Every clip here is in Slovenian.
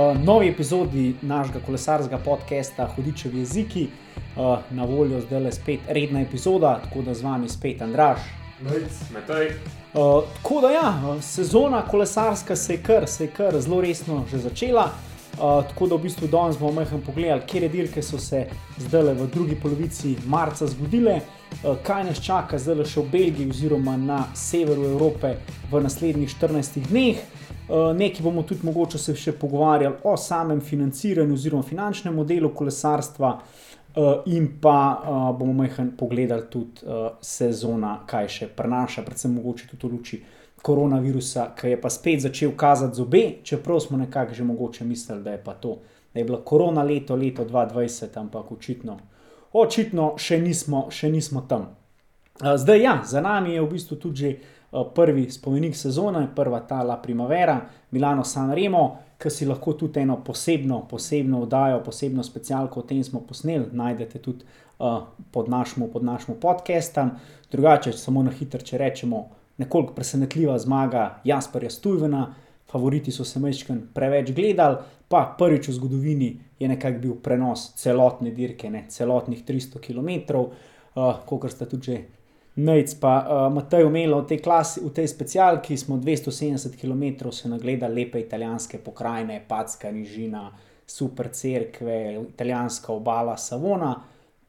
uh, novi epizodi našega kolesarskega podcasta Hudičevi jeziki. Uh, na voljo zdaj le spet redna epizoda, tako da z vami spet Andraš. Uh, tako da ja, sezona kolesarska se je kar, se je kar zelo resno že začela. Uh, tako da v bistvu danes bomo mehko pogledali, kje dirke so se zdaj v drugi polovici marca zgodile, uh, kaj nas čaka zdaj še v Belgiji oziroma na severu Evrope v naslednjih 14 dneh. Uh, nekaj bomo tudi mogoče se še pogovarjali o samem financiranju oziroma finančnem modelu kolesarstva. Uh, in pa uh, bomo mehko pogledali tudi uh, sezona, kaj še prenaša, predvsem mogoče tudi v luči koronavirusa, ki je pa spet začel kazati zobe, čeprav smo nekako že mogoče mislili, da je pa to, da je bilo korona leto, leto 2020, ampak očitno, očitno še, nismo, še nismo tam. Zdaj, ja, za nami je v bistvu tudi že prvi spomenik sezone, prva ta La Primavera, Milano San Remo, ki si lahko tudi eno posebno, posebno oddajo, posebno specialko o tem smo posneli, najdete tudi uh, pod našim pod podcastom. Drugače, samo na hitro, če rečemo, nekoliko presenetljiva zmaga Jasperja Stujvena, favoriti so se mečken preveč gledali, pa prvič v zgodovini je nekako bil prenos celotne dirke, ne celotnih 300 km, uh, kot ste tudi že. Najc pa uh, Matej umelo v tej klasi, v tej specialki smo 270 km se nagledali lepe italijanske pokrajine, Packa, Nižina, super cerkve, italijanska obala Savona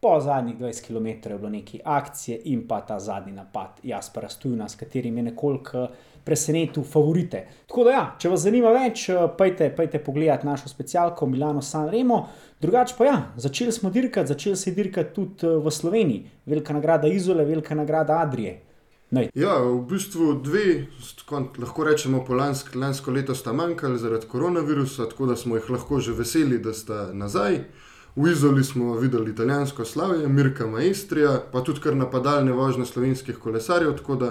po zadnjih 20 km je bilo nekaj akcije in pa ta zadnji napad, jaz pa rastujna, s katerim je nekoliko presenetil favorite. Tako da, ja, če vas zanima več, pejte, pejte pogledati našo specialko Milano San Remo. Drugače pa ja, začeli smo dirkati, začeli se dirkati tudi v Sloveniji, velika nagrada Izole, velika nagrada Adrije. Nej. Ja, v bistvu dve, lahko rečemo, po lansk, lansko leto sta manjkali zaradi koronavirusa, tako da smo jih lahko že veseli, da sta nazaj. V Izoli smo videli italijansko slavje, Mirka Maestrija, pa tudi kar napadalne vožnje slovenskih kolesarjev. Tako da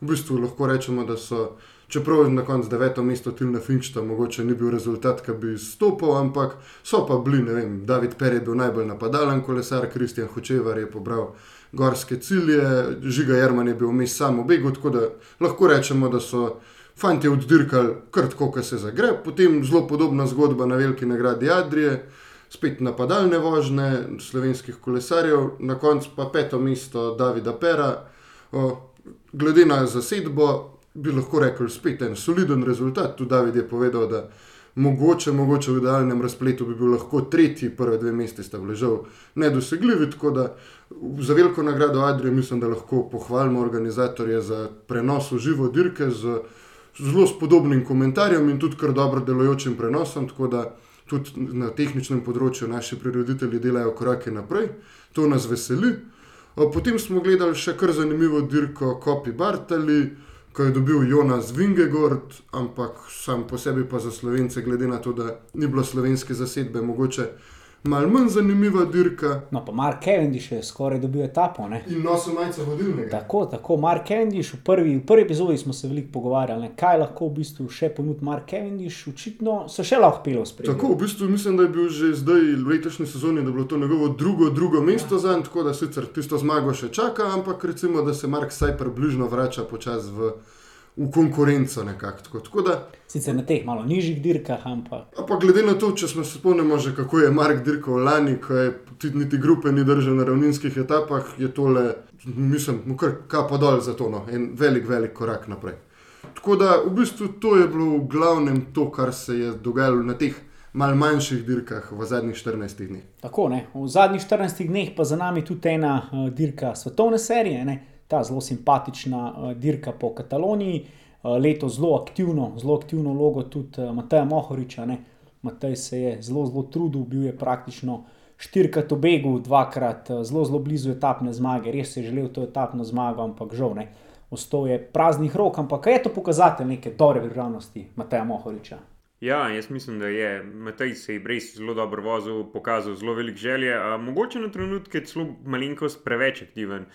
v bistvu lahko rečemo, da so, čeprav je na koncu deveto mesto Tilna Finčta, mogoče ni bil rezultat, ki bi stopil, ampak so pa bili, ne vem, David Per je bil najbolj napadalen kolesar, Kristjan Hočevar je pobral gorske cilje, Žiga Jerman je bil vmes samo begu, tako da lahko rečemo, da so. Fanti oddirkali kar tako, kot se zagre, potem zelo podobna zgodba na veliki nagradi Adrije, spet napadalne vožnje slovenskih kolesarjev, na koncu pa peto mesto Davida Pera. O, glede na zasedbo, bi lahko rekel, spet en soliden rezultat. Tu David je povedal, da mogoče, mogoče v idealnem razpletu bi bil lahko tretji, prve dve mesti sta bili žal nedosegljivi. Tako da za veliko nagrado Adrije mislim, da lahko pohvalimo organizatorje za prenos v živo dirke z zelo spodobnim komentarjem in tudi kar dobro delujočim prenosom. Tako da tudi na tehničnem področju naši priroditelji delajo korake naprej, to nas veseli. Potem smo gledali še kar zanimivo dirko Kopi Bartali, ko je dobil Jonas Vingegord, ampak sam po sebi pa za slovence, glede na to, da ni bilo slovenske zasedbe, mogoče malo manj zanimiva dirka. No, pa Mark Cavendish je skoraj dobil etapo. Ne? In nosil majico vodilnega. Tako, tako, Mark Cavendish, v prvi, v prvi epizodi smo se veliko pogovarjali, ne? kaj lahko v bistvu še ponudi Mark Cavendish, očitno so še lahko pilo sprejeti. Tako, v bistvu mislim, da je bil že zdaj v letošnji sezoni, da je bilo to njegovo drugo, drugo mesto ja. za njim, tako da sicer tisto zmago še čaka, ampak recimo, da se Mark vsaj približno vrača počasi v v konkurenco nekako. Tako, tako da, Sicer na teh malo nižjih dirkah, ampak. Pa glede na to, če smo se spomnili, že kako je Mark dirkal lani, ko je tudi niti grupe ni držal na ravninskih etapah, je tole, mislim, kar kapo dol za to, no, en velik, velik korak naprej. Tako da v bistvu to je bilo v glavnem to, kar se je dogajalo na teh. Mal manjših dirkah v zadnjih 14 dneh. Tako, v zadnjih 14 dneh pa za nami tudi ena uh, dirka svetovne serije, ne? Ta zelo simpatična uh, dirka po Kataloniji, uh, leto zelo aktivno, zelo aktivno logo tudi uh, Mateja Mohoriča. Ne? Matej se je zelo, zelo trudil, bil je praktično štirikrat v begu, dvakrat zelo, zelo blizu etapne zmage, res je želel to etapno zmago, ampak žal ne. Ostal je praznih rok, ampak je to pokazatelj neke dobre vrhovnosti Mateja Mohoriča. Ja, jaz mislim, da je Matej se je res zelo dobro vozil, pokazal zelo velik želje, a mogoče na trenutke celo malenkost preveč aktiven.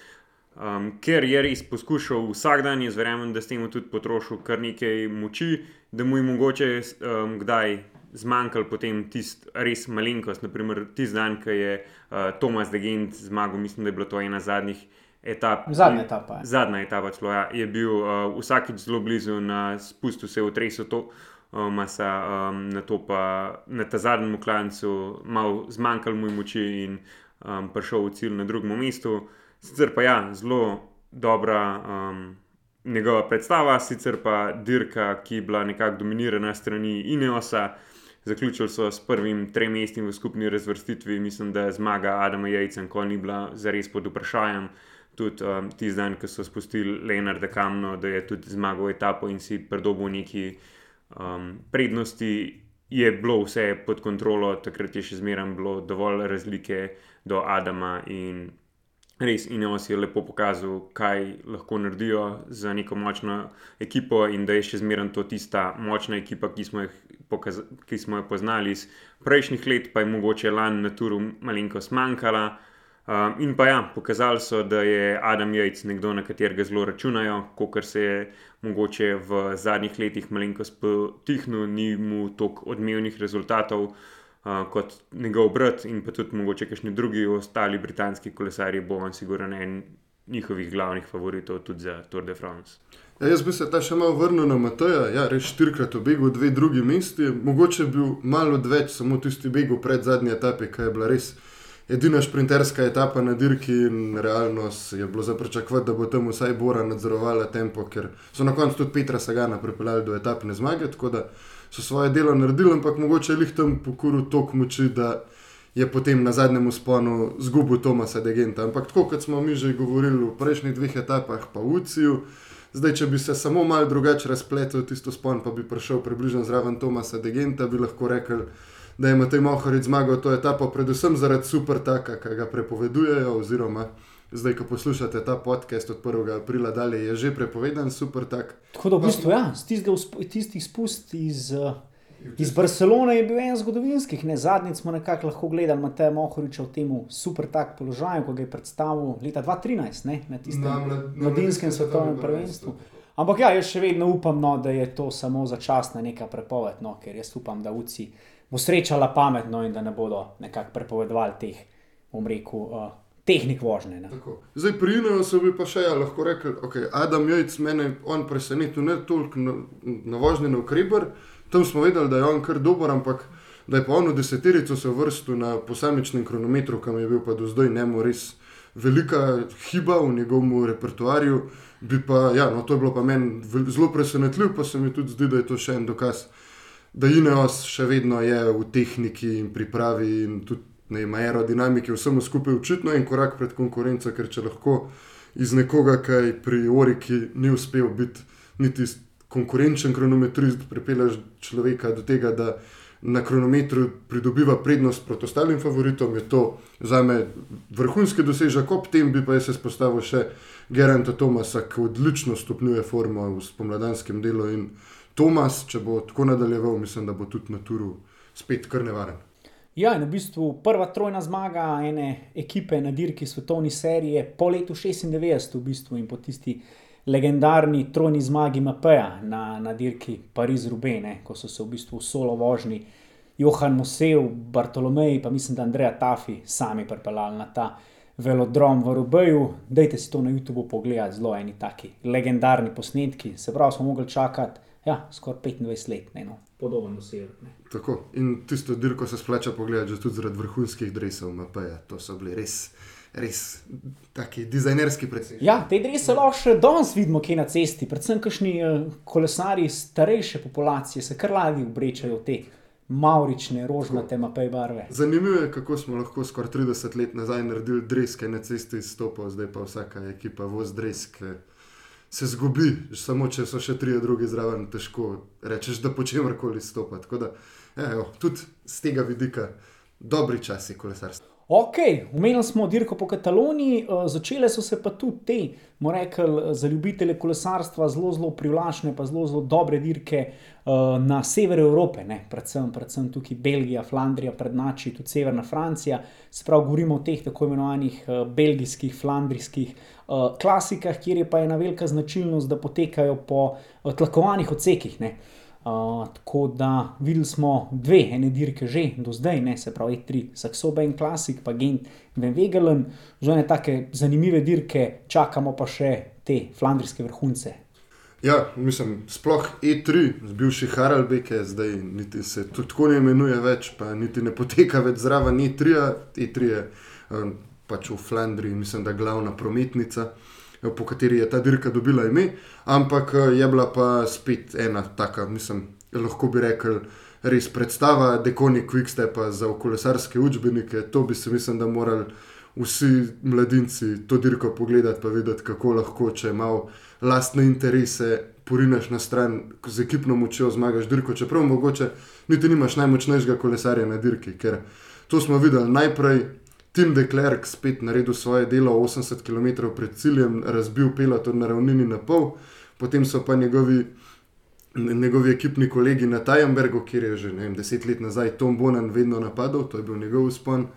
Um, ker je res poskušal vsak dan, jaz verjamem, da s tem tudi potrošil kar nekaj moči, da mu je mogoče um, kdaj zmanjkalo potem tisti res malenkost. Naprimer, tisti dan, ko je uh, Tomas Degent zmagal, mislim, da je bilo to ena zadnjih etap. Zadnja etapa. Je. Zadnja etapa, celo, ja, je bil uh, vsakič zelo blizu na spustu, se je v tresu to masa, um, na to pa na ta zadnjem klancu malo zmanjkalo mu moči in um, prišel v cilj na drugem mestu. Sicer pa ja, zelo dobra um, njegova predstava, sicer pa dirka, ki je bila nekako dominirana strani Ineosa. Zaključili so s prvim trem mestim v skupni razvrstitvi, mislim, da je zmaga Adama Jajca, ko ni bila zares pod vprašanjem. Tudi um, ti dan, ko so spustili Leonarda Kamno, da je tudi zmagal etapo in si predobil neki um, prednosti, je bilo vse pod kontrolo, takrat je še zmeraj bilo dovolj razlike do Adama in res Ineos je lepo pokazal, kaj lahko naredijo za neko močno ekipo in da je še zmeraj to tista močna ekipa, ki smo, ki smo jo poznali iz prejšnjih let, pa je mogoče lani na turu malenkost manjkala. Um, in pa ja, pokazali so, da je Adam Jajc nekdo, na katerega zelo računajo, kot se je mogoče v zadnjih letih malenkost potihnil, ni mu toliko odmevnih rezultatov kot njegov brat in pa tudi mogoče kakšni drugi ostali britanski kolesari, bo on sigurno en njihovih glavnih favoritov tudi za Tour de France. Ja, jaz bi se ta še malo vrnil na Mateja, ja, res štirikrat obegel dve drugi mesti, mogoče bil malo več, samo tisti beg pred zadnji etapi, ki je bila res. Edina šprinterska etapa na dirki in realno je bilo zapričakovati, da bo tam vsaj Bora nadzorovala tempo, ker so na koncu tudi Petra Sagana pripeljali do etapne zmage. Tako da so svoje delo naredili, ampak mogoče jih tam pokoril toliko moči, da je potem na zadnjem usponu zgubil Tomasa Degenta. Ampak tako kot smo mi že govorili v prejšnjih dveh etapah, pa v Uciju, zdaj, če bi se samo malo drugače razpletel tisto spon, pa bi prišel približno zraven Tomasa Degenta, bi lahko rekel, da ima Tej Mohoric zmagal to etapo, predvsem zaradi super taka, ki ga prepovedujejo, oziroma zdaj, ko poslušate ta podcast od 1. aprila dalje, je že prepovedan, super tak. Tako da v bistvu, ja, tisti spust iz, eh, iz Barcelone je bil en zgodovinskih. Ne? Zadnjič smo nekako lahko gledali Mateja Mohoriča v tem super tak položaju, ko ga je predstavil leta 2013 ne? na tistem na, mlad, mladinskem svetovnem prvenstvu. Ampak ja, jaz še vedno upam, no, da je to samo začasna neka prepoved, no, ker jaz upam, da uci bo srečala pametno in da ne bodo nekako prepovedovali teh, bom rekel, uh, tehnik vožnje. Zdaj, pri Inu so bi pa še ja, lahko rekli, da okay, Adam Jojc mene on presenetil ne toliko na, na vožnje na ukreber, tam smo vedeli, da je on kar dober, ampak da je pa on v deseterico se vrstil na posamičnem kronometru, kam je bil pa do zdaj njemu res velika hiba v njegovem repertoarju. Pa, ja, no, to je bilo pa meni zelo presenetljivo, pa se mi tudi zdi, da je to še en dokaz, da Ineos še vedno je v tehniki in pripravi in tudi ne, aerodinamiki, vsemu skupaj očitno en korak pred konkurenco, ker če lahko iz nekoga, ki pri Oriki ni uspel biti niti konkurenčen kronometrist, pripelješ človeka do tega, da na kronometru pridobiva prednost proti ostalim favoritom, je to za me vrhunski dosežek, ob tem bi pa jaz izpostavil še Geranta Tomasa, ki odlično stopnjuje formo v spomladanskem delu in Tomas, če bo tako nadaljeval, mislim, da bo tudi na turu spet kar nevaren. Ja, in v bistvu prva trojna zmaga ene ekipe na dirki svetovne serije po letu 96, v bistvu in po tisti legendarni trojni zmagi MPA na, na dirki Pariz-Rubene, ko so se v bistvu solo vožni Johan Mosev, Bartolomej, pa mislim, da Andreja Tafi sami pripeljali na ta velodrom v Rubeju. Dajte si to na YouTubu pogledati, zelo eni taki legendarni posnetki. Se pravi, smo mogli čakati ja, skoraj 25 let, ne, no, podoben dosežek. Tako in tisto dirko se splača pogledati, že tudi zaradi vrhunskih drevesov, MPA. To so bili res. Res taki dizajnerski predvsem. Ja, te drevesa lahko še danes vidimo, ki je na cesti, predvsem kašni uh, kolesari starejše populacije, se kar ladi obrečajo te maurične, rožnate, mapej barve. Zanimivo je, kako smo lahko skoraj 30 let nazaj naredili dreveske na cesti izstopov, zdaj pa vsaka ekipa voz dreveske se zgubi, samo če so še tri druge zraven, težko rečeš, da počemer koli stopa. Tako da, ja, jo, tudi z tega vidika, dobri časi kolesarstva. Ok, umenili smo dirko po Kataloniji, eh, začele so se pa tudi te, moramo reči, za ljubitelje kolesarstva zelo, zelo privlačne, pa zelo, zelo dobre dirke eh, na severu Evrope, ne? predvsem, predvsem tukaj Belgija, Flandrija, prednači tudi severna Francija. Se pravi, govorimo o teh tako imenovanih eh, belgijskih, flandrijskih klasikah, kjer je pa ena velika značilnost, da potekajo po tlakovanih odsekih. Ne? Tako da videli smo dve, ene dirke že do zdaj, ne, se pravi, tri, Saksoba in Klasik, pa Gent in Vegelen, že ne take zanimive dirke, čakamo pa še te flandrijske vrhunce. Ja, mislim, sploh E3, z bivši Haraldbeke, zdaj niti se tako ne imenuje več, pa niti ne poteka več zraven E3. -a. E3 je um, pač v Flandriji, mislim, da glavna prometnica, eh, po kateri je ta dirka dobila ime, ampak eh, je bila pa spet ena taka, mislim, lahko bi rekel. Res predstava, dekoni Quickstepa za kolesarske učbenike, to bi se, mislim, da morali vsi mladinci to dirko pogledati, pa videti, kako lahko, če malo lastne interese porineš na stran, z ekipno močjo zmagaš dirko, čeprav mogoče niti nimaš najmočnejšega kolesarja na dirki. Ker to smo videli najprej. Tim de Klerk spet naredil svoje delo 80 km pred ciljem, razbil peloton na ravnini na pol, potem so pa njegovi, njegovi ekipni kolegi na Tajembergu, kjer je že vem, deset let nazaj Tom Bonan vedno napadal, to je bil njegov uspon,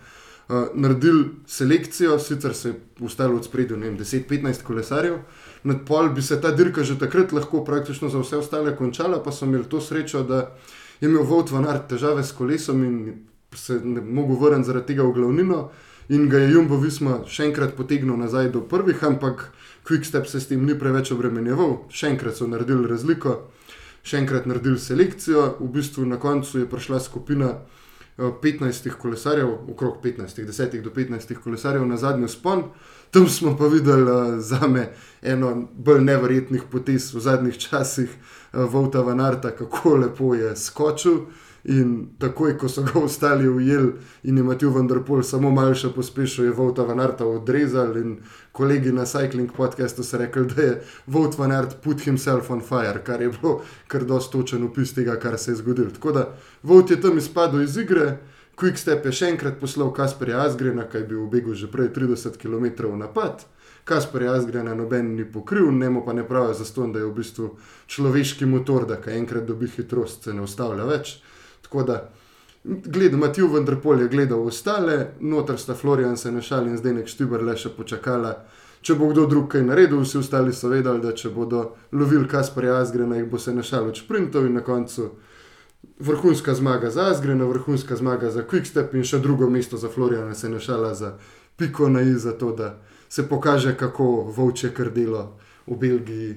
uh, naredili selekcijo, sicer se je ustalo od spredju 10-15 kolesarjev, nad pol bi se ta dirka že takrat lahko praktično za vse ostale končala, pa so imeli to srečo, da je imel Vod van Art težave s kolesom in se ne mogel vrniti zaradi tega v glavnino. In ga je Jumbo Visma še enkrat potegnil nazaj do prvih, ampak Quickstep se s tem ni preveč obremenjeval, še enkrat so naredili razliko, še enkrat naredili selekcijo. V bistvu na koncu je prišla skupina 15 kolesarjev, okrog 15, 10 do 15 kolesarjev na zadnji spon. Tam smo pa videli za me eno bolj neverjetnih potez v zadnjih časih, Vauta Vanarta, kako lepo je skočil. In takoj, ko so ga ostali ujeli in je Matiju Vendrpol samo malo še pospešil, je Vauta Vanarta odrezal. In kolegi na Cycling podcastu so rekli, da je Vaut Vanart put himself on fire, kar je bilo kar dosto točen opis tega, kar se je zgodilo. Tako da Vaut je tam izpadel iz igre. Quickstep je še enkrat poslal Kasperja Asgrena, ki je bil v begu že prej 30 km napad. Kasper Asgrena noben ni pokril, ne mu pa ne pravijo za to, da je v bistvu človeški motor, da kaj enkrat dobi hitrost, se ne ustavlja več. Tako da, gledam, Matiju Vendrpol je gledal ostale, noter sta Florian se našal in zdaj nek štibr le še počakala. Če bo kdo drug kaj naredil, vsi ostali so vedeli, da če bodo lovili Kasperja Asgrena, jih bo se našal od sprintov in na koncu vrhunska zmaga za Asgrena, vrhunska zmaga za Quickstep in še drugo mesto za Floriana se našala za piko na i, za to, da se pokaže, kako volče krdelo v Belgiji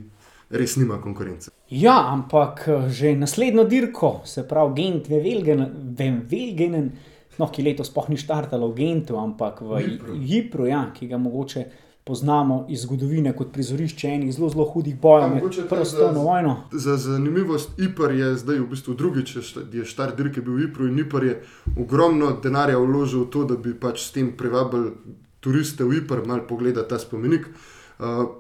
res nima konkurence. Ja, ampak že naslednjo dirko, se pravi Gent, vem, Velgenen, no, ki letos sploh ni štartalo v Gentu, ampak v Jipru, ja, ki ga mogoče poznamo iz zgodovine kot prizorišče enih zelo, zelo hudih bojev med prvo svetovno vojno. Za zanimivost, IPR je zdaj v bistvu drugič, je štart dirke bil v IPR in IPR je ogromno denarja vložil v to, da bi pač s tem privabili turiste v IPR, malo pogledati ta spomenik. Uh,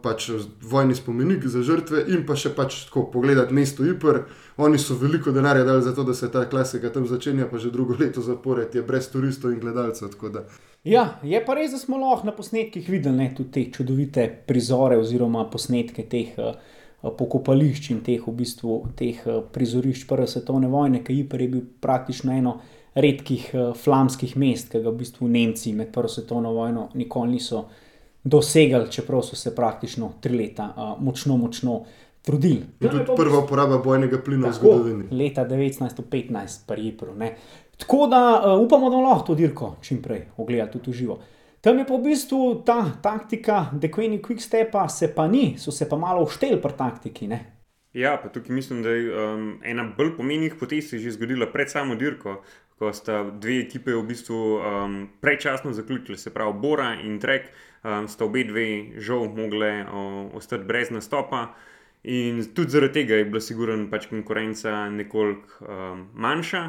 pač vojni spomenik za žrtve, in pa še pač tako pogledati mesto Ipr. Oni so veliko denarja dali za to, da se ta klasika tam začenja, pa že drugo leto zapored je brez turistov in gledalcev. Ja, je pa res, da smo lahko na posnetkih videli tudi te čudovite prizore oziroma posnetke teh uh, pokopališč in teh, v bistvu, teh uh, prizorišč Prve svetovne vojne, ki Ipr je bil praktično eno redkih uh, flamskih mest, ki ga v bistvu Nemci med Prvo svetovno vojno nikoli niso dosegli, čeprav so se praktično tri leta uh, močno, močno trudili. To je tudi prva uporaba bojnega plina v zgodovini. Leta 1915, prijepro. Tako da uh, upamo, da lahko to dirko čim prej ogledamo tudi živo. Tam je pa v bistvu ta taktika, dekveni quickstepa, se pa ni, so se pa malo uštel pri taktiki. Ne? Ja, pa tukaj mislim, da je um, ena bolj pomenjenih potez se že zgodila pred samo dirko, ko sta dve ekipe v bistvu um, prečasno zaključili, se pravi Bora in Trek um, sta obe dve žal mogli ostati brez nastopa. In tudi zaradi tega je bila sigurno pač konkurenca nekoliko um, manjša.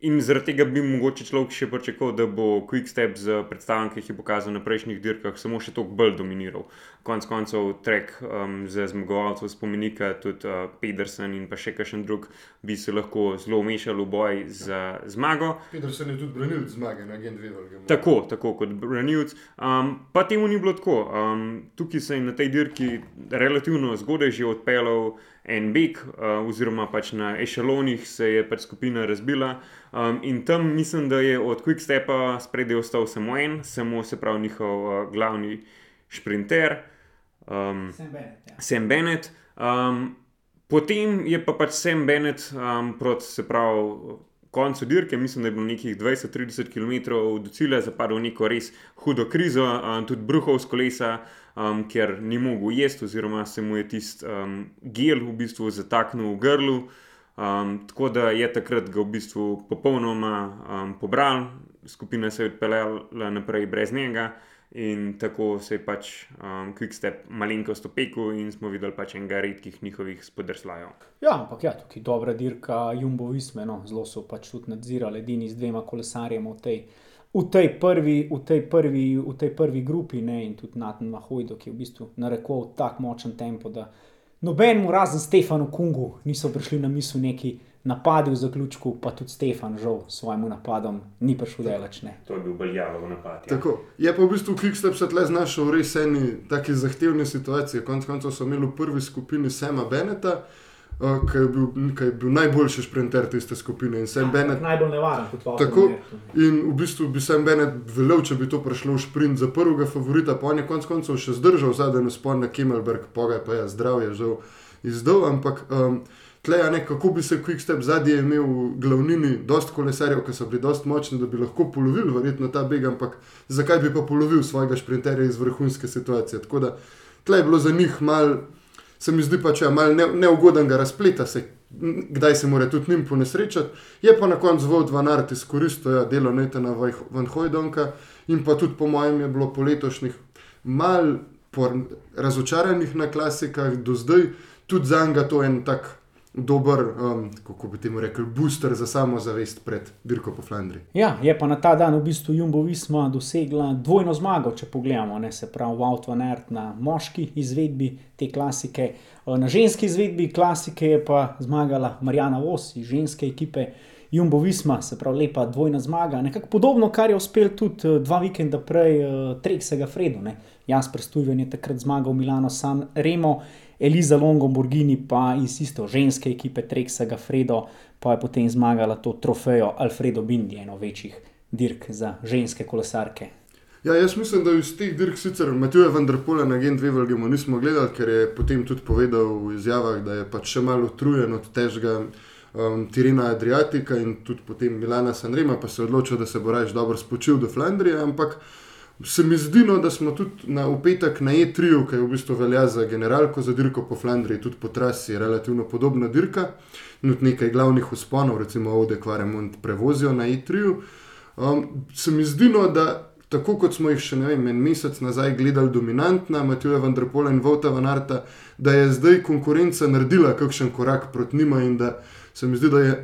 In zaradi tega bi mogoče človek še pričakoval, da bo Quickstep z predstavami, ki jih je pokazal na prejšnjih dirkah, samo še toliko bolj dominiral. Konec koncev, trek um, za zmagovalcev spomenika, tudi uh, Pedersen in pa še kakšen drug, bi se lahko zelo umešal v boj za zmago. Pedersen je tudi branil zmage na Gen 2. Tako, tako kot branilc. Um, pa temu ni bilo tako. Um, tukaj se je na tej dirki relativno zgodaj že odpeljal en beg, uh, oziroma pač na ešalonih se je pač skupina razbila. Um, in tam mislim, da je od Quickstepa spredaj ostal samo en, samo se pravi njihov uh, glavni sprinter, um, Sam Bennett. Ja. Sam Bennett. Um, potem je pa pač Sam Bennett um, proti, se pravi. koncu dirke, mislim, da je bilo nekih 20-30 km do cilja, zapadlo neko res hudo krizo, um, tudi bruhov z kolesa, um, ker ni mogel jesti, oziroma se mu je tisti um, gel v bistvu zataknil v grlu. Um, tako da je takrat ga v bistvu popolnoma um, pobral, skupina se je odpeljala naprej brez njega. In tako se je pač um, Quickstep malenkost opekel in smo videli pač enega redkih njihovih spodrslajev. Ja, ampak ja, tukaj je dobra dirka, Jumbo Visme, no, zelo so pač tudi nadzirali, edini z dvema kolesarjema v tej, v tej, prvi, v tej, prvi, v tej prvi grupi ne, in tudi Nathan Mahojdo, ki je v bistvu narekoval tako močen tempo, da nobenemu razen Stefanu Kungu niso prišli na misel neki napadi v zaključku, pa tudi Stefan, žal, s svojim napadom ni prišel delač. To je bil Beljavo napad. Ja. Je pa v bistvu Quickstep se tle znašel v res eni taki zahtevni situaciji. Konec koncev so imeli v prvi skupini Sema Beneta. Uh, ki je, je bil najboljši sprinter tiste skupine. In Sam ja, Bennett. Najbolj nevaren kot Pavel. Tako. In v bistvu bi Sam Bennett velel, če bi to prišlo v sprint za prvega favorita, pa on je konec koncev še zdržal zadnji spon na Kimmelberg, je pa je zdravje žal izdal. Ampak um, tle, ne, kako bi se Quickstep zadnji imel v glavnini, dost kolesarjev, ki so bili dost močni, da bi lahko polovil verjetno ta beg, ampak zakaj bi pa polovil svojega sprinterja iz vrhunske situacije. Tako da tle je bilo za njih mal, se mi zdi pač ja, mal ne, neugodnega razpleta se. Kdaj se mora tudi njim ponesrečati, je pa na koncu zvod Van Art izkoristil ja, delo Netana Van Hojdonka in pa tudi po mojem je bilo po letošnjih mal razočaranih na klasikah do zdaj, tudi za njega to en tak dober, um, kako bi temu rekel, booster za samozavest pred dirko po Flandriji. Ja, je pa na ta dan v bistvu Jumbo Visma dosegla dvojno zmago, če pogledamo, ne, se pravi Wout van Aert na moški izvedbi te klasike, na ženski izvedbi klasike je pa zmagala Marijana Vos iz ženske ekipe. Jumbo Visma, se pravi, lepa dvojna zmaga. Nekako podobno, kar je uspel tudi uh, dva vikenda prej, uh, Treksega Fredo. Jasper Stujven je takrat zmagal Milano, San Remo, Eliza Longo, Borgini pa iz isto ženske ekipe Treksega Fredo, pa je potem zmagala to trofejo Alfredo Bindi, eno večjih dirk za ženske kolesarke. Ja, jaz mislim, da iz teh dirk sicer Matija Vendrpola na Gen 2 Velgemu nismo gledali, ker je potem tudi povedal v izjavah, da je pač še malo utrujen od težga um, Tirina Adriatika in tudi potem Milana Sanrema, pa se je odločil, da se bo raje dobro spočil do Flandrije, ampak se mi zdi, no, da smo tudi na upetek na E3, ki v bistvu velja za generalko za dirko po Flandriji, tudi po trasi, relativno podobna dirka. Tudi nekaj glavnih usponov, recimo Ode Quaremont, prevozijo na E3. Um, se mi zdi, no, da tako kot smo jih še vem, en mesec nazaj gledali dominantna, Matija Vendrpola in Vauta Vanarta, da je zdaj konkurenca naredila kakšen korak proti njima in da se mi zdi, da je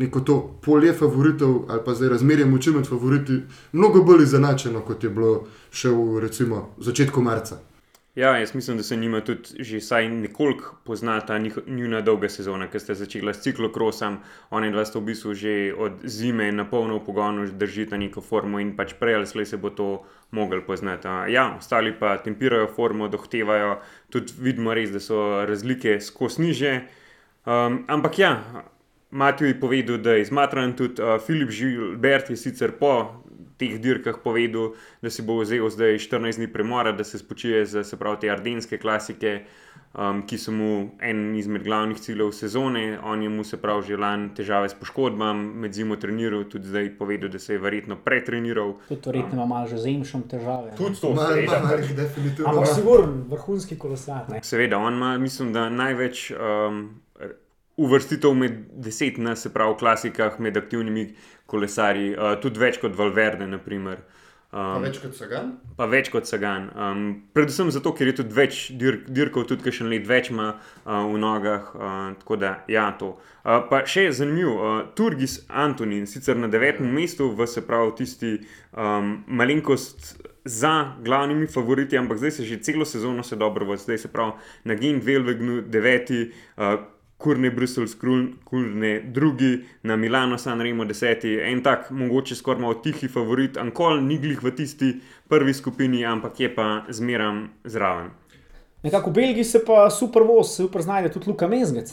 neko to polje favoritov ali pa zdaj razmerje moči med favoriti, mnogo bolj izenačeno, kot je bilo še v recimo, začetku marca. Ja, jaz mislim, da se njima tudi že vsaj nekoliko pozna ta njuna dolga sezona, ki ste začeli s ciklokrosom. Oni dva sta v bistvu že od zime na polno v pogonu držita neko formo in pač prej ali slej se bo to mogel poznati. Ja, ostali pa tempirajo formo, dohtevajo, tudi vidimo res, da so razlike skozi niže. Um, ampak ja, Matej je povedal, da je izmatran tudi uh, Filip Žilbert je sicer po teh dirkah povedal, da si bo vzel zdaj 14 dni premora, da se spočije za se pravi te ardenske klasike, um, ki so mu en izmed glavnih ciljev sezone. On je mu se pravi že lani težave s poškodbami, med zimo treniral, tudi zdaj povedal, da se je verjetno pretreniral. Tudi verjetno ima malo že z emšom težave. Tudi to, malo, malo, definitivno. Ampak sigurno vrhunski kolesar. Ne? Seveda, on ima, mislim, da največ. Um, uvrstitev med deset, ne, se pravi, v klasikah med aktivnimi kolesarji, uh, tudi več kot Valverde. Naprimer. Um, pa več kot Sagan? Pa več kot Sagan. Um, predvsem zato, ker je tudi več dirk, dirkov, tudi še nekaj več ima uh, v nogah. Uh, tako da, ja, to. Uh, pa še je zanimivo, uh, Turgis Antonin, sicer na devetem mestu, v se pravi tisti um, malenkost. Za glavnimi favoriti, ampak zdaj se že celo sezono se dobro vodi, zdaj se pravi na Gingvelvegnu, deveti, uh, Kurne, Bruselj, Kurne, drugi, na Milano, San Remo, deseti, en tak, mogoče skoraj malo tihi favorit, Ankol, ni glih v tisti prvi skupini, ampak je pa zmeraj zraven. Nekako v Belgiji se pa super voz, super znajde tudi Luka Mezgec.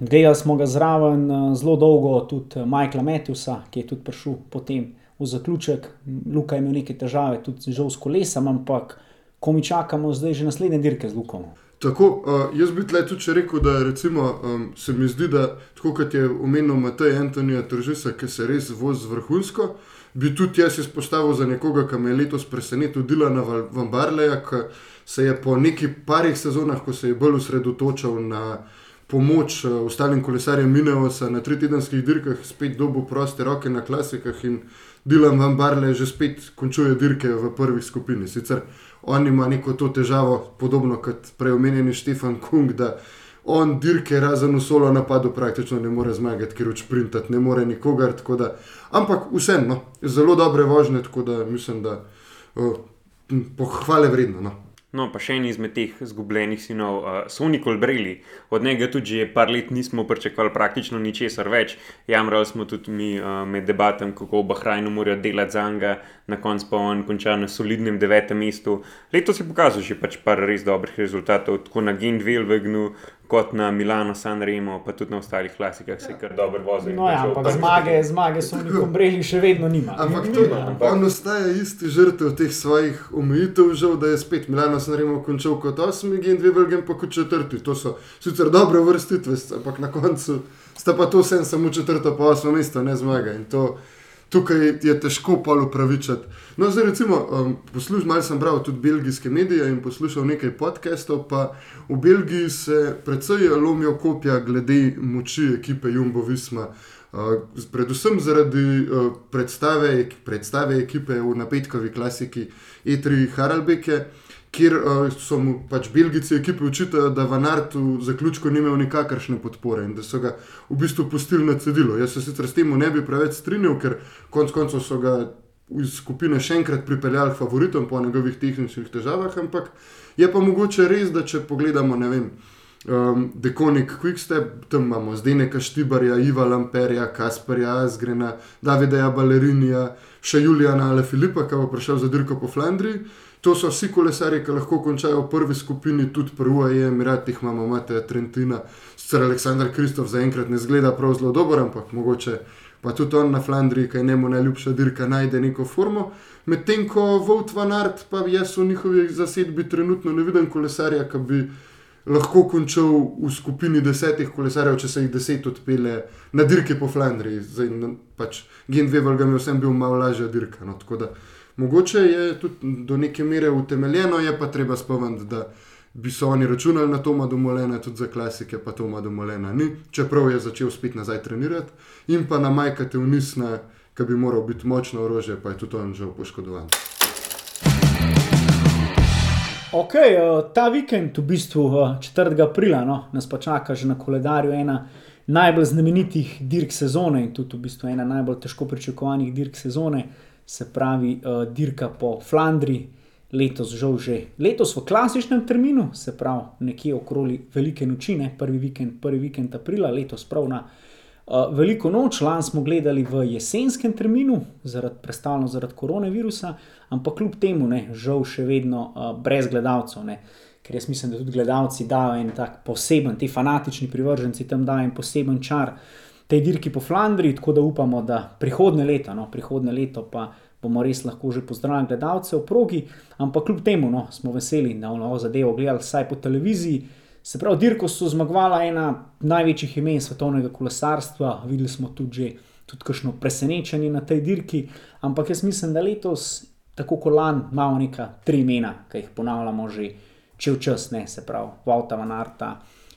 Gledali smo ga zraven eh, zelo dolgo, tudi eh, Michaela Matthewsa, ki je tudi prišel potem v zaključek. Luka je imel neke težave, tudi žal s kolesom, ampak ko mi čakamo zdaj že naslednje dirke z Lukom. Tako, uh, jaz bi tle tudi rekel, da recimo, um, se mi zdi, da tako kot je omenil Matej Antonija Tržisa, ki se res vozi vrhunsko, bi tudi jaz izpostavil za nekoga, ki me je letos presenetil, Dilana Vambarleja, ki se je po neki parih sezonah, ko se je bolj osredotočal na pomoč uh, ostalim kolesarjem Mineosa na tri tedenskih dirkah, spet dobu proste roke na klasikah in Dilan Vambarle že spet končuje dirke v prvi skupini. Sicer on ima neko to težavo, podobno kot preomenjeni Štefan Kung, da on dirke razen v solo napadu praktično ne more zmagati, ker učprintati ne more nikogar. Da, ampak vseeno, no, zelo dobre vožnje, tako da mislim, da uh, pohvale vredno. No. No, pa še en izmed teh izgubljenih sinov, uh, Sony Colbrelli. Od njega tudi že par let nismo pričakovali praktično ničesar več. Jamrali smo tudi mi uh, med debatem, kako v Bahrajnu morajo delati za njega, na koncu pa on konča na solidnem devetem mestu. Letos je pokazal že pač par res dobrih rezultatov, tako na Gendvelvegnu, kot na Milano, San Remo, pa tudi na ostalih klasikah, se kar dobro vozi. No, ja, ampak zmage, zmage so v nekom breli še vedno nima. Ampak to, on ostaja isti žrtev teh svojih omejitev, žal, da je spet Milano, San Remo končal kot osmi, in dve velgem pa kot četrti. To so sicer dobre vrstitve, ampak na koncu sta pa to vsem samo četrto pa osmo mesto, ne zmaga. In to tukaj je težko pol upravičati. No, zdaj recimo, um, poslušal malo sem bral tudi belgijske medije in poslušal nekaj podcastov, pa v Belgiji se precej lomijo kopja glede moči ekipe Jumbo Visma. Uh, predvsem zaradi uh, predstave, predstave ekipe v napetkovi klasiki E3 Haralbeke, kjer uh, so mu pač Belgijci ekipe učitali, da v Nartu v zaključku ni imel nikakršne podpore in da so ga v bistvu pustili na cedilu. Jaz se sicer s tem ne bi preveč strinjal, ker konec koncev so ga iz skupine še enkrat pripeljali favoritom po njegovih tehničnih težavah, ampak je pa mogoče res, da če pogledamo, ne vem. Um, Dekonik Quickstep, tam imamo zdaj neka Štibarja, Iva Lamperja, Kasperja, Asgrena, Davida Balerinija, še Juliana ali Filipa, ki bo prišel za dirko po Flandriji. To so vsi kolesari, ki lahko končajo v prvi skupini, tudi pri UAE, Emiratih imamo Mateja Trentina, sicer Aleksandr Kristof zaenkrat ne zgleda prav zelo dobro, ampak mogoče pa tudi on na Flandriji, ki je njemu najljubša dirka, najde neko formo. Medtem ko Vout van Art, pa jaz v njihovi zasedbi trenutno ne vidim kolesarja, ki bi lahko končal v skupini desetih kolesarjev, če se jih deset odpele na dirke po Flandriji. Zdaj, pač Gen 2 valgam je vsem bil malo lažja dirka. No, Mogoče je tudi do neke mere utemeljeno, je pa treba spomniti, da bi so oni računali na Toma Domolena, tudi za klasike, pa Toma Domolena ni, čeprav je začel spet nazaj trenirati in pa na majkate unisna, ki bi moral biti močno orožje, pa je tudi on že poškodovan. Ok, eh, ta vikend, v bistvu 4. aprila, no, nas pa čaka že na koledarju ena najbolj znamenitih dirk sezone in tudi v bistvu ena najbolj težko pričakovanih dirk sezone se pravi uh, dirka po Flandriji, letos žal že letos v klasičnem terminu, se pravi nekje okoli velike noči, ne prvi vikend, prvi vikend aprila, letos prav na uh, veliko noč, lani smo gledali v jesenskem terminu, zaradi predstavljeno zaradi koronavirusa, ampak kljub temu, ne, žal še vedno uh, brez gledalcev. Ne. Ker jaz mislim, da tudi gledalci dajo en tak poseben, ti fanatični privrženci tam dajo en poseben čar tej dirki po Flandriji, tako da upamo, da prihodne leto, no, prihodne leto pa bomo res lahko že pozdravili gledalce v progi, ampak kljub temu no, smo veseli, da bomo novo zadevo gledali vsaj po televiziji. Se pravi, dirko so zmagovala ena največjih imen svetovnega kolesarstva, videli smo tudi že tudi kakšno presenečenje na tej dirki, ampak jaz mislim, da letos, tako kot lani, imamo neka tri imena, ki jih ponavljamo že če včas, ne se pravi, Vauta Van Arta.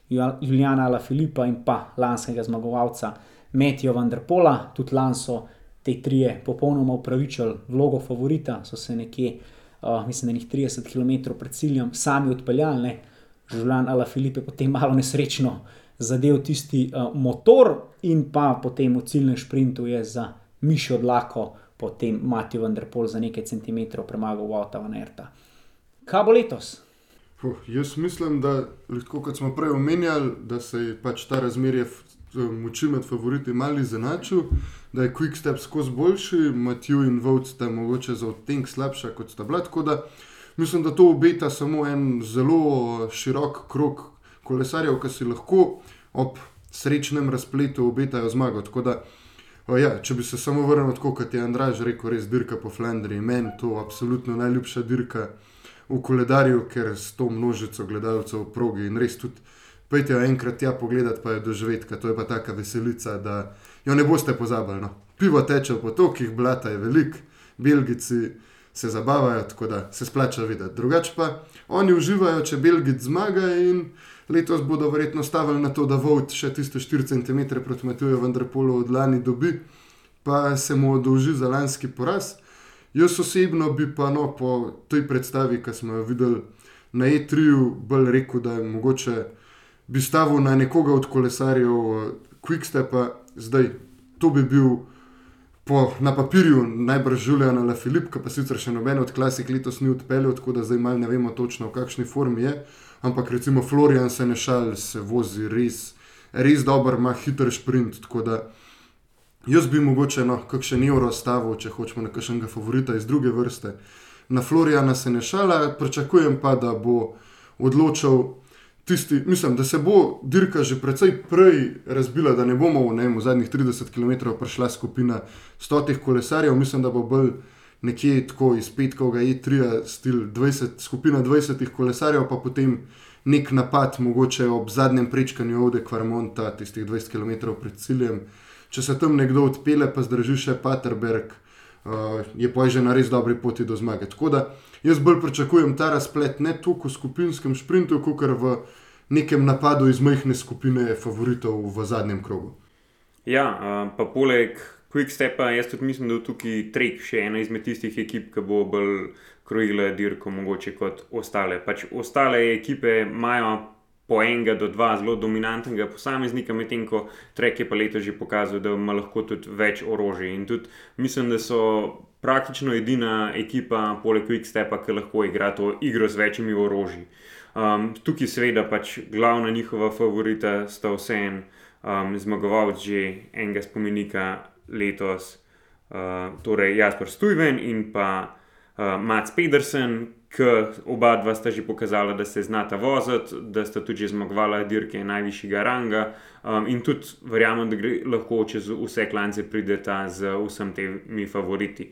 Juliana Ala Filipa in pa lanskega zmagovalca Metijo Vanderpola, tudi lani so te trije popolnoma upravičili vlogo favorita, so se nekje, uh, mislim, da jih 30 km pred ciljem sami odpeljali, Julian Ala Filipe potem malo nesrečno zadev tisti uh, motor in pa potem v ciljnem sprintu je za mišjo odlako potem Matijo Vanderpol za nekaj centimetrov premagal Vauta Vanerta. Kaj bo letos? Puh, jaz mislim, da kot smo prej omenjali, da se je pač ta razmerje moči med favoriti malo izenačil, da je Quick Step skozi boljši, Matthew in Vought sta mogoče za odtenek slabša kot sta bila. Tako da mislim, da to obeta samo en zelo širok krok kolesarjev, ki si lahko ob srečnem razpletu obetajo zmago. Da, ja, če bi se samo vrnil tako, kot je Andraž rekel, res dirka po Flandriji, meni to absolutno najljubša dirka v koledarju, ker s to množico gledalcev v progi in res tudi. Pejte jo enkrat tja pogledat, pa je doživeti, to je pa taka veselica, da jo ne boste pozabili. No. Pivo teče v potokih, blata je velik, belgici se zabavajo, tako da se splača videti. Drugače pa oni uživajo, če belgic zmaga in letos bodo verjetno stavili na to, da Vovt še tiste 4 cm proti Matuju, vendar polo od lani dobi, pa se mu odolži za lanski poraz. Jaz osebno bi pa no, po tej predstavi, ki smo jo videli na E3, bolj rekel, da je mogoče bi stavil na nekoga od kolesarjev uh, Quickstepa, zdaj to bi bil po, na papirju najbrž Julian ali Filip, ki pa sicer še noben od klasik letos ni odpeljal, tako da zdaj malo ne vemo točno, v kakšni formi je. Ampak recimo Florian se ne šal, se vozi res, res dober, ima hiter sprint. Jaz bi mogoče no, kakšen evro stavil, če hočemo nekakšnega favorita iz druge vrste. Na Floriana se ne šala, pričakujem pa, da bo odločil tisti, mislim, da se bo dirka že precej prej razbila, da ne bomo ne, v zadnjih 30 km prišla skupina stotih kolesarjev. Mislim, da bo bolj nekje tako iz petkovega E3, stil 20, skupina 20 kolesarjev, pa potem nek napad, mogoče ob zadnjem prečkanju Ode Kvarmonta, tistih 20 km pred ciljem. Če se tam nekdo odpele, pa zdrži še Paterberg, uh, je pa že na res dobri poti do zmage. Tako da jaz bolj pričakujem ta razplet ne toliko v skupinskem sprintu, kot v nekem napadu iz majhne skupine favoritov v zadnjem krogu. Ja, uh, pa poleg Quickstepa, jaz tudi mislim, da je tukaj Trek še ena izmed tistih ekip, ki bo bolj krojila dirko, mogoče kot ostale. Pač ostale ekipe imajo po enega do dva zelo dominantnega posameznika, medtem ko Trek je pa leto že pokazal, da ima lahko tudi več orožja. In tudi mislim, da so praktično edina ekipa, poleg Quickstepa, ki lahko igra to igro z večjimi orožji. Um, tukaj, seveda, pač glavna njihova favorita sta vseeno um, zmagovalec že enega spomenika letos, uh, torej Jasper Stuyven in pa uh, Mats Pedersen, ki oba dva sta že pokazala, da se znata voziti, da sta tudi zmagovala dirke najvišjega ranga um, in tudi verjamem, da gre lahko čez vse klance prideta z vsem temi favoriti.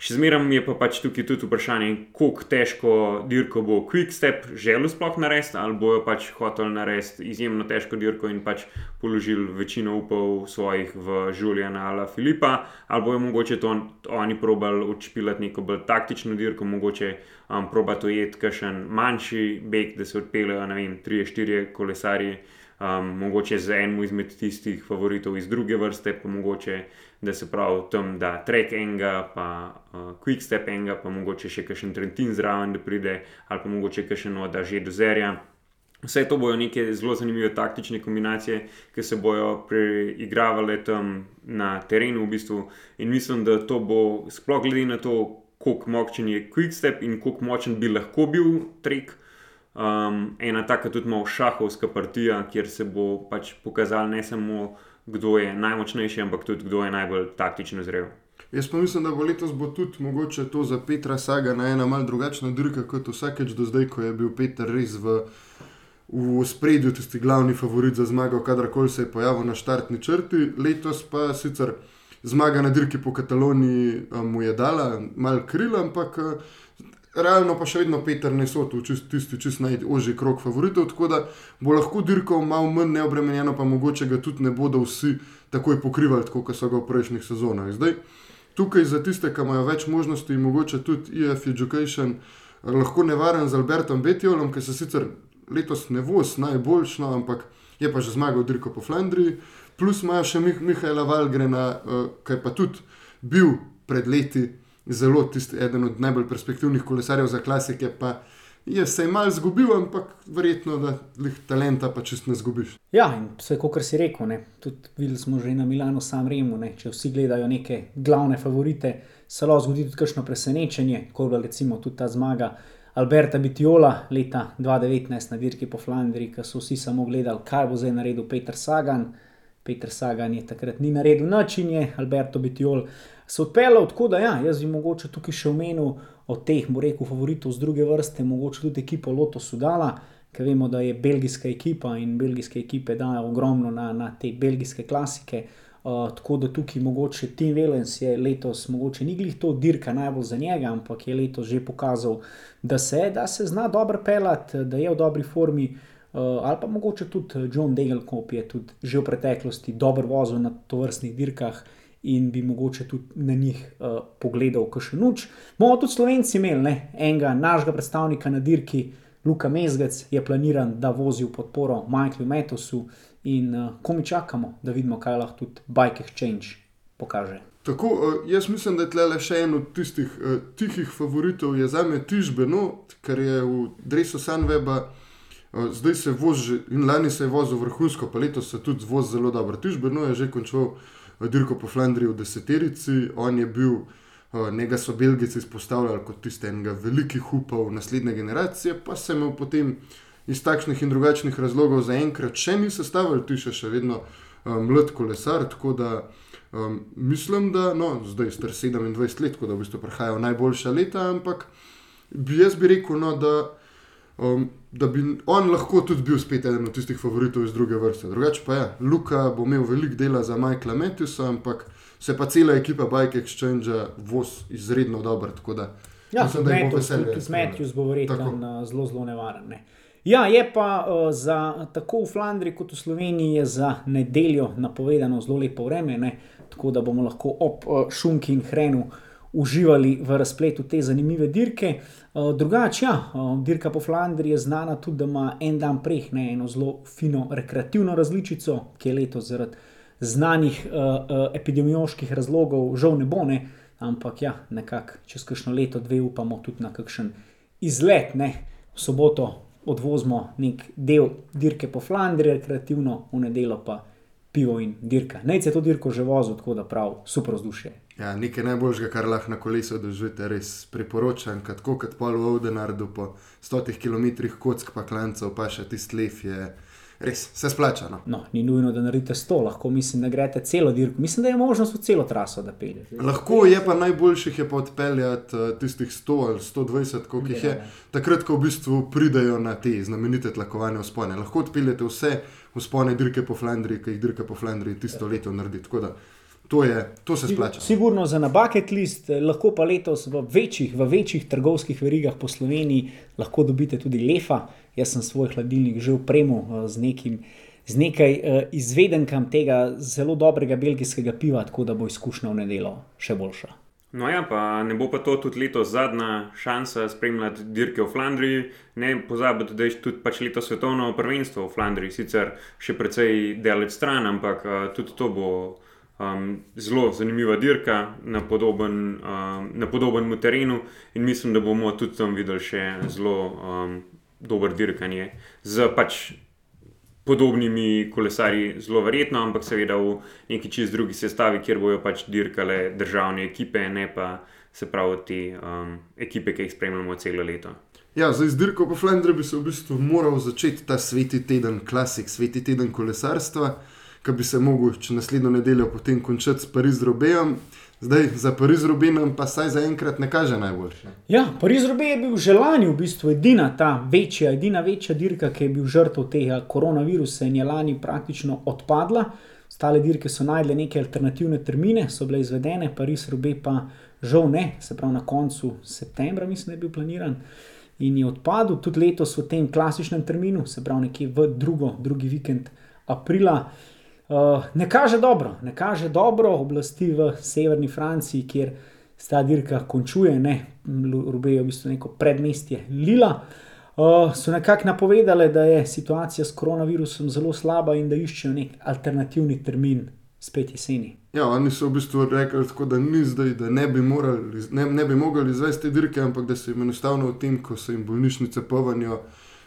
Še zmeraj je pa pač tukaj tudi vprašanje, kako težko dirko bo Quickstep želel sploh narediti, ali bojo pač hotel narediti izjemno težko dirko in pač položili večino upov svojih v Juliana ali Filipa, ali bojo mogoče to oni probali odšpilati neko bolj taktično dirko, mogoče um, probati ujeti kakšen manjši beg, da se odpeljejo, ne vem, 3-4 kolesarji um, mogoče za enim izmed tistih favoritov iz druge vrste, pa mogoče da se pravi tam, da trek enega, pa uh, quick step enega, pa mogoče še kakšen Trentin zraven, da pride, ali pa mogoče kakšen od že do zerja. Vse to bojo neke zelo zanimive taktične kombinacije, ki se bojo preigravale tam na terenu, v bistvu. In mislim, da to bo, sploh glede na to, kako močen je Quickstep in kako močen bi lahko bil trek, um, ena taka tudi malo šahovska partija, kjer se bo pač pokazal ne samo, kdo je najmočnejši, ampak tudi kdo je najbolj taktično zrel. Jaz pa mislim, da bo letos bo tudi mogoče to za Petra Saga na ena malce drugačna dirka kot vsakeč do zdaj, ko je bil Peter res v, v spredju, tisti glavni favorit za zmago, kadarkoli se je pojavil na štartni črti. Letos pa sicer zmaga na dirki po Kataloniji um, mu je dala mal krila, ampak realno pa še vedno Peter ne so tu čist, tisti čist najožji krok favoritov, tako da bo lahko dirkal malo manj neobremenjeno, pa mogoče ga tudi ne bodo vsi takoj pokrivali, kot so ga v prejšnjih sezonah. Zdaj, tukaj za tiste, ki imajo več možnosti, mogoče tudi EF Education, lahko nevaren z Albertom Betijolom, ki se sicer letos ne voz najboljš, no, ampak je pa že zmagal dirko po Flandriji, plus imajo še Mih Mihaela Valgrena, uh, ki je pa tudi bil pred leti zelo tisti, eden od najbolj perspektivnih kolesarjev za klasike. Pa je se jim malo zgubil, ampak verjetno, da jih talenta pa čist ne zgubiš. Ja, in vse, kot si rekel, ne, tudi videli smo že na Milano, sam Remu, ne, če vsi gledajo neke glavne favorite, se lahko zgodi tudi kakšno presenečenje, kot je recimo tudi ta zmaga. Alberta Bitiola leta 2019 na dirki po Flandriji, ki so vsi samo gledali, kaj bo zdaj naredil Peter Sagan. Peter Sagan je takrat ni naredil način, je Alberto Bitiol se odpeljal tako, da ja, jaz bi mogoče tukaj še omenil od teh, bo rekel, favoritov z druge vrste, mogoče tudi ekipo Loto Sudala, ker vemo, da je belgijska ekipa in belgijske ekipe dajo ogromno na, na te belgijske klasike. Uh, tako da tukaj mogoče Tim Velens je letos, mogoče ni glih to dirka najbolj za njega, ampak je letos že pokazal, da se, da se zna dobro pelati, da je v dobri formi. Uh, ali pa mogoče tudi John Degelkop je tudi že v preteklosti dobro vozil na tovrstnih dirkah in bi mogoče tudi na njih uh, pogledal, kaj še nuč. Bomo tudi slovenci imeli ne? enega našega predstavnika na dirki, Luka Mezgec, je planiran, da vozi v podporo Michaelu Metosu in uh, ko mi čakamo, da vidimo, kaj lahko tudi Bike Exchange pokaže. Tako, jaz mislim, da je tle še en od tistih uh, tihih favoritov, je za me Tižbeno, ker je v Dresu Sunweba. Uh, zdaj se vozi, in lani se je vozil vrhunsko, pa letos se tudi vozi zelo dobro. Tižbeno je že končal dirko po Flandriji v deseterici, on je bil, njega so Belgijci izpostavljali kot tistega velikih upov naslednje generacije, pa se mu potem iz takšnih in drugačnih razlogov zaenkrat še ni sestavljal, ti še, še vedno mlad kolesar. Tako da um, mislim, da no, zdaj je star 27 let, tako da v bistvu prihajajo najboljša leta, ampak bi jaz bi rekel, no, da um, da bi on lahko tudi bil spet eden od tistih favoritov iz druge vrste. Drugače pa je, Luka bo imel veliko dela za Michaela Matthewsa, ampak se pa cela ekipa Bike Exchange voz izredno dobro. Ja, mislim, da je to veselje. Tudi Matthews bo verjetno zelo, zelo nevaren. Ne. Ja, je pa uh, za tako v Flandriji kot v Sloveniji za nedeljo napovedano zelo lepo vreme, ne. tako da bomo lahko ob uh, šunki in hrenu uživali v razpletu te zanimive dirke. Uh, drugače, ja, uh, dirka po Flandriji je znana tudi, da ima en dan prej eno zelo fino rekreativno različico, ki je letos zaradi znanih uh, epidemioloških razlogov žal ne bo, ne, ampak ja, nekako čez kakšno leto, dve upamo tudi na kakšen izlet, ne, v soboto odvozimo nek del dirke po Flandriji, rekreativno, v nedeljo pa pivo in dirka. Naj se to dirko že vozi, tako da prav super vzdušje. Ja, nekaj najboljšega, kar lahko na kolesu doživite, res priporočam, tako kot pol v Ovdenardu po stotih kilometrih kock pa klancev, pa še tisti lef je. Res se splača. No. No, ni nujno, da naredite sto, lahko mislim, da greste celo dirko. Mislim, da je možnost v celo traso, da peljete. Lahko je pa najboljših je pa odpeljati uh, tistih 100 ali 120, koliko jih je. Takrat, ko v bistvu pridejo na te znamenite tlakovane vzpone. Lahko odpeljete vse vzpone dirke po Flandriji, ki jih dirka po Flandriji tisto ja. leto naredi. To, je, to se splača. Sigurno za nabaket list, lahko pa letos v večjih, v večjih trgovskih verigah po Sloveniji lahko dobite tudi lefa. Jaz sem svoj hladilnik že upremil eh, z, nekim, z nekaj uh, izvedenkam tega zelo dobrega belgijskega piva, tako da bo izkušnja v nedelo še boljša. No, ja, pa ne bo pa to tudi letos zadnja šansa spremljati dirke v Flandriji. Ne pozabite, da je tudi pač leto svetovno prvenstvo v Flandriji, sicer še precej daleč stran, ampak uh, tudi to bo. Um, zelo zanimiva dirka na podoben, um, na podobnem terenu, in mislim, da bomo tudi tam videli še zelo um, dober dirkanje z pač podobnimi kolesarji, zelo verjetno, ampak seveda v neki čist drugi sestavi, kjer bojo pač dirkale državne ekipe, ne pa se pravi te um, ekipe, ki jih spremljamo celo leto. Ja, za izdirko po Flandriji bi se v bistvu moral začeti ta sveti teden, klasik, sveti teden kolesarstva ki bi se lahko, če naslednjo nedeljo potem končal s Pariz-Robejem. Zdaj za Pariz-Robejem pa saj zaenkrat ne kaže najboljše. Ja, Pariz-Robe je bil že lani v bistvu edina ta večja, edina večja dirka, ki je bil žrtev tega koronavirusa in je lani praktično odpadla. Stale dirke so najdle neke alternativne termine, so bile izvedene, Pariz-Robe pa žal ne, se pravi na koncu septembra, mislim, da je bil planiran. In je odpadel tudi letos v tem klasičnem terminu, se pravi nekje v drugo, drugi vikend aprila. Uh, ne kaže dobro, ne kaže dobro oblasti v severni Franciji, kjer se ta dirka končuje, ne rubejo v bistvu neko predmestje Lila. Uh, so nekako napovedali, da je situacija s koronavirusom zelo slaba in da iščejo nek alternativni termin spet jeseni. Ja, oni so v bistvu rekli, tako, da ni zdaj, da ne bi, morali, ne, ne bi mogli izvesti dirke, ampak da se jim enostavno v tem, ko se jim bolnišnice povanijo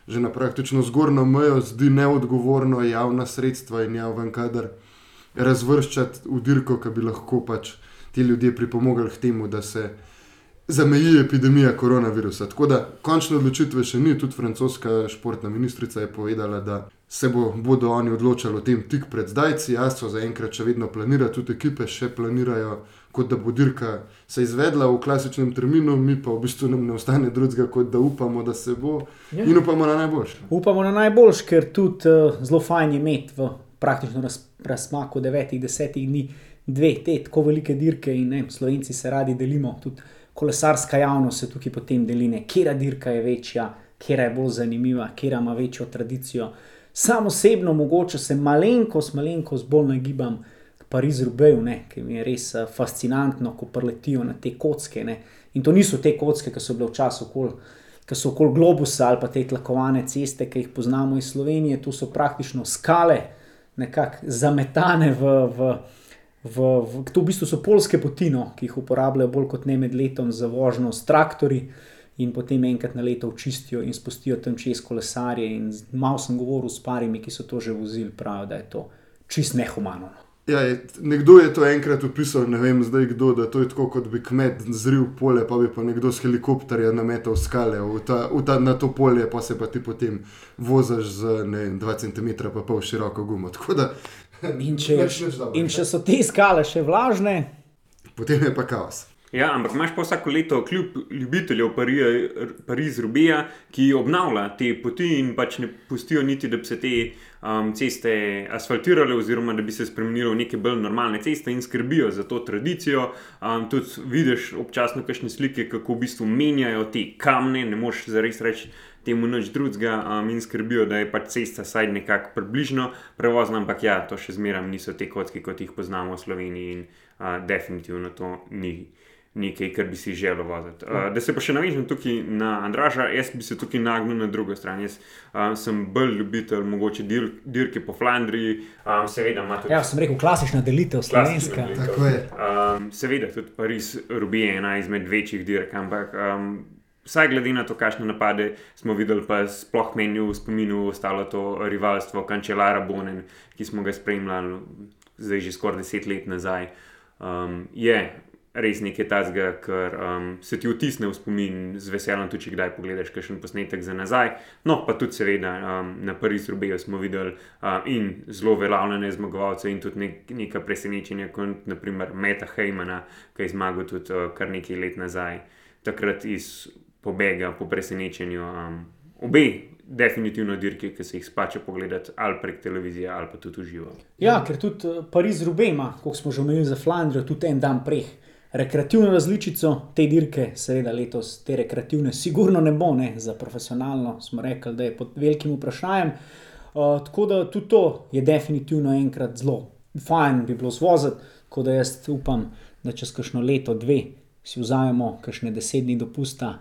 že na praktično zgornjo mejo, zdi neodgovorno javna sredstva in javno kader razvrščati v dirko, ki bi lahko pač ti ljudje pripomogli k temu, da se zameji epidemija koronavirusa. Tako da končne odločitve še ni, tudi francoska športna ministrica je povedala, da se bo, bodo oni odločali o tem tik pred zdajci. Jaz so zaenkrat še vedno planirali, tudi ekipe še planirajo kot da bo dirka se izvedla v klasičnem terminu, mi pa v bistvu nam ne ostane drugega, kot da upamo, da se bo ja. in upamo na najboljše. Upamo na najboljše, ker tudi uh, zelo fajn je imeti v praktično raz, razmaku 9-10 dni, dve te tako velike dirke in ne, slovenci se radi delimo. Tudi kolesarska javnost se tukaj potem deli, kera dirka je večja, kera je bolj zanimiva, kera ima večjo tradicijo. Sam osebno, mogoče se malenkost, malenkost bolj nagibam. Pariz Rubeju, ki mi je res fascinantno, ko preletijo na te kocke. Ne. In to niso te kocke, ki so bile včasih okoli ki so okoli globusa ali pa te tlakovane ceste, ki jih poznamo iz Slovenije, tu so praktično skale, nekako zametane v. v V, v, to v bistvu so polske poti, no, ki jih uporabljajo bolj kot ne med letom za vožnjo s traktori, in potem enkrat na leto očistijo in spustijo tam čez kolesarje. Malo sem govoril s parimi, ki so to že vozili, pravijo, da je to čist nehumano. Ja, je, nekdo je to enkrat opisal, ne vem zdaj kdo, da to je tako, kot bi kmet zril polje, pa bi pa nekdo s helikopterja nametal skale v ta, v ta, na to polje, pa se pa ti potem voziš z 2 cm pa pol široko gumo. Da, in, če, in če so te skale še vlažne, potem je pa kaos. Ja, ampak imaš pa vsako leto kljub ljubiteljev Pariz-Rubija, ki obnavlja te poti in pač ne pustijo niti, da bi se te um, ceste asfaltirale, oziroma da bi se spremenile v neke bolj normalne ceste in skrbijo za to tradicijo. Um, tudi vidiš občasno kakšne slike, kako v bistvu menjajo te kamne, ne moš zares reči. Temu nič drugega um, in skrbijo, da je pač cesta vsaj nekako približno prevozna, ampak ja, to še zmeraj niso te kocke, kot jih poznamo v Sloveniji, in uh, definitivno to ni nekaj, kar bi si želel voziti. Uh, da se pa še navežem tukaj na Andraža, jaz bi se tukaj nagnil na drugo stran. Jaz uh, sem bolj ljubitelj mogoče dir, dirke po Flandriji, um, seveda ima tudi. Ja, sem rekel klasična delitev, slovenska. Um, seveda tudi Pariz Rubi je ena izmed večjih dirk, ampak. Um, Vsaj glede na to, kakšne napade smo videli, pa sploh meni v spominu ostalo to rivalstvo Kančelara Bonen, ki smo ga spremljali zdaj že skoraj deset let nazaj. Um, je res nekaj tazga, ker um, se ti vtisne v spomin z veseljem, tudi če kdaj pogledaš kakšen posnetek za nazaj. No, pa tudi, seveda, um, na prvi zrobeju smo videli uh, in zelo velavljene zmagovalce, in tudi nek, neka presenečenja, kot naprimer Meta Heimana, ki je zmagal tudi uh, kar nekaj let nazaj, takrat iz pobega po presenečenju. Um, obe. Definitivno dirke, ki se jih splača pogledati ali prek televizije, ali pa tudi v živo. Ja, ker tudi uh, Pariz Rubema, kot smo že omenili za Flandrijo, tudi en dan prej rekreativno različico te dirke, seveda letos te rekreativne, sigurno ne bo, ne, za profesionalno smo rekli, da je pod velikim vprašanjem. Uh, tako da tudi to je definitivno enkrat zelo fajn, bi bilo zvoziti, tako da jaz upam, da čez kakšno leto, dve si vzamemo kakšne deset dni dopusta,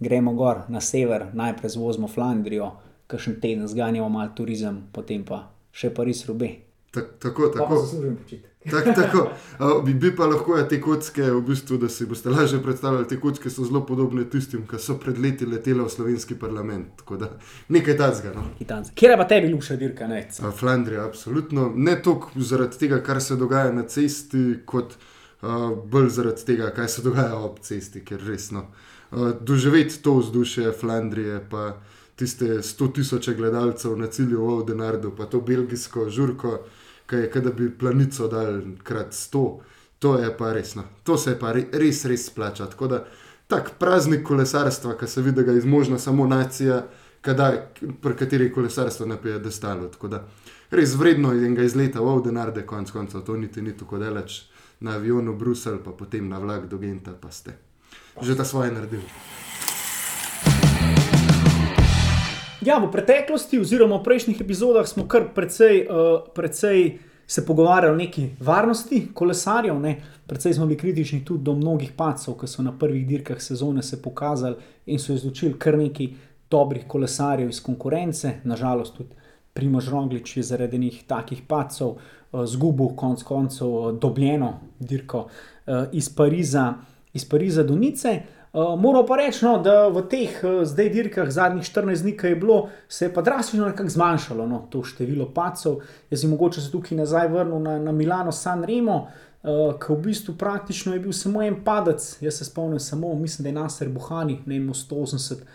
gremo gor na sever, najprej zvozimo Flandrijo, kakšen teden zganjamo malo turizem, potem pa še Pariz Rube. Tak, tako, tako. Pa zaslužim počitek. Tak, tako, bi, bi pa lahko ja, te kocke, v bistvu, da si boste lažje predstavljali, te kocke so zelo podobne tistim, ki so pred leti letele v slovenski parlament. Da, nekaj tazga. No. Kje je pa tebi ljubša dirka? Ne? Flandrija, absolutno. Ne toliko zaradi tega, kar se dogaja na cesti, kot uh, bolj zaradi tega, kaj se dogaja ob cesti, ker resno. Uh, doživeti to vzdušje Flandrije, pa tiste 100 tisoče gledalcev na cilju v Odenardu, pa to belgijsko žurko ki je, da bi planico dal krat sto, to je pa resno. To se je pa res, res splača. Tako da tak praznik kolesarstva, ki se vidi, da ga izmožna samo nacija, kadaj, pri kateri kolesarstvo ne pije, da stalo. Tako da res vredno je enega izleta v Avdenarde, konc koncev, to niti ni tako daleč na avionu Bruselj, pa potem na vlak do Genta, pa ste že ta svoje naredili. Ja, v preteklosti, oziroma v prejšnjih epizodah, smo kar precej, uh, precej se pogovarjali o neki varnosti kolesarjev. Ne? Predvsej smo bili kritični tudi do mnogih pacov, ki so na prvih dirkah sezone se pokazali in so izločili kar nekaj dobrih kolesarjev iz konkurence. Nažalost, tudi Primož Roglič je zaradi njih takih pacov uh, zgubil konec koncev uh, dobljeno dirko uh, iz, Pariza, iz Pariza do Nice. Uh, Moram pa reči, no, da v teh uh, zdaj dirkah, zadnjih 14 dni, ki je bilo, se je pa drastično zmanjšalo no, to število pacov. Jaz sem mogoče se tukaj nazaj vrnil na, na Milano, San Remo, uh, ki v bistvu praktično je bil samo en padec. Jaz se spomnim samo, mislim, da je Nasser Buhani, ne vem, 180.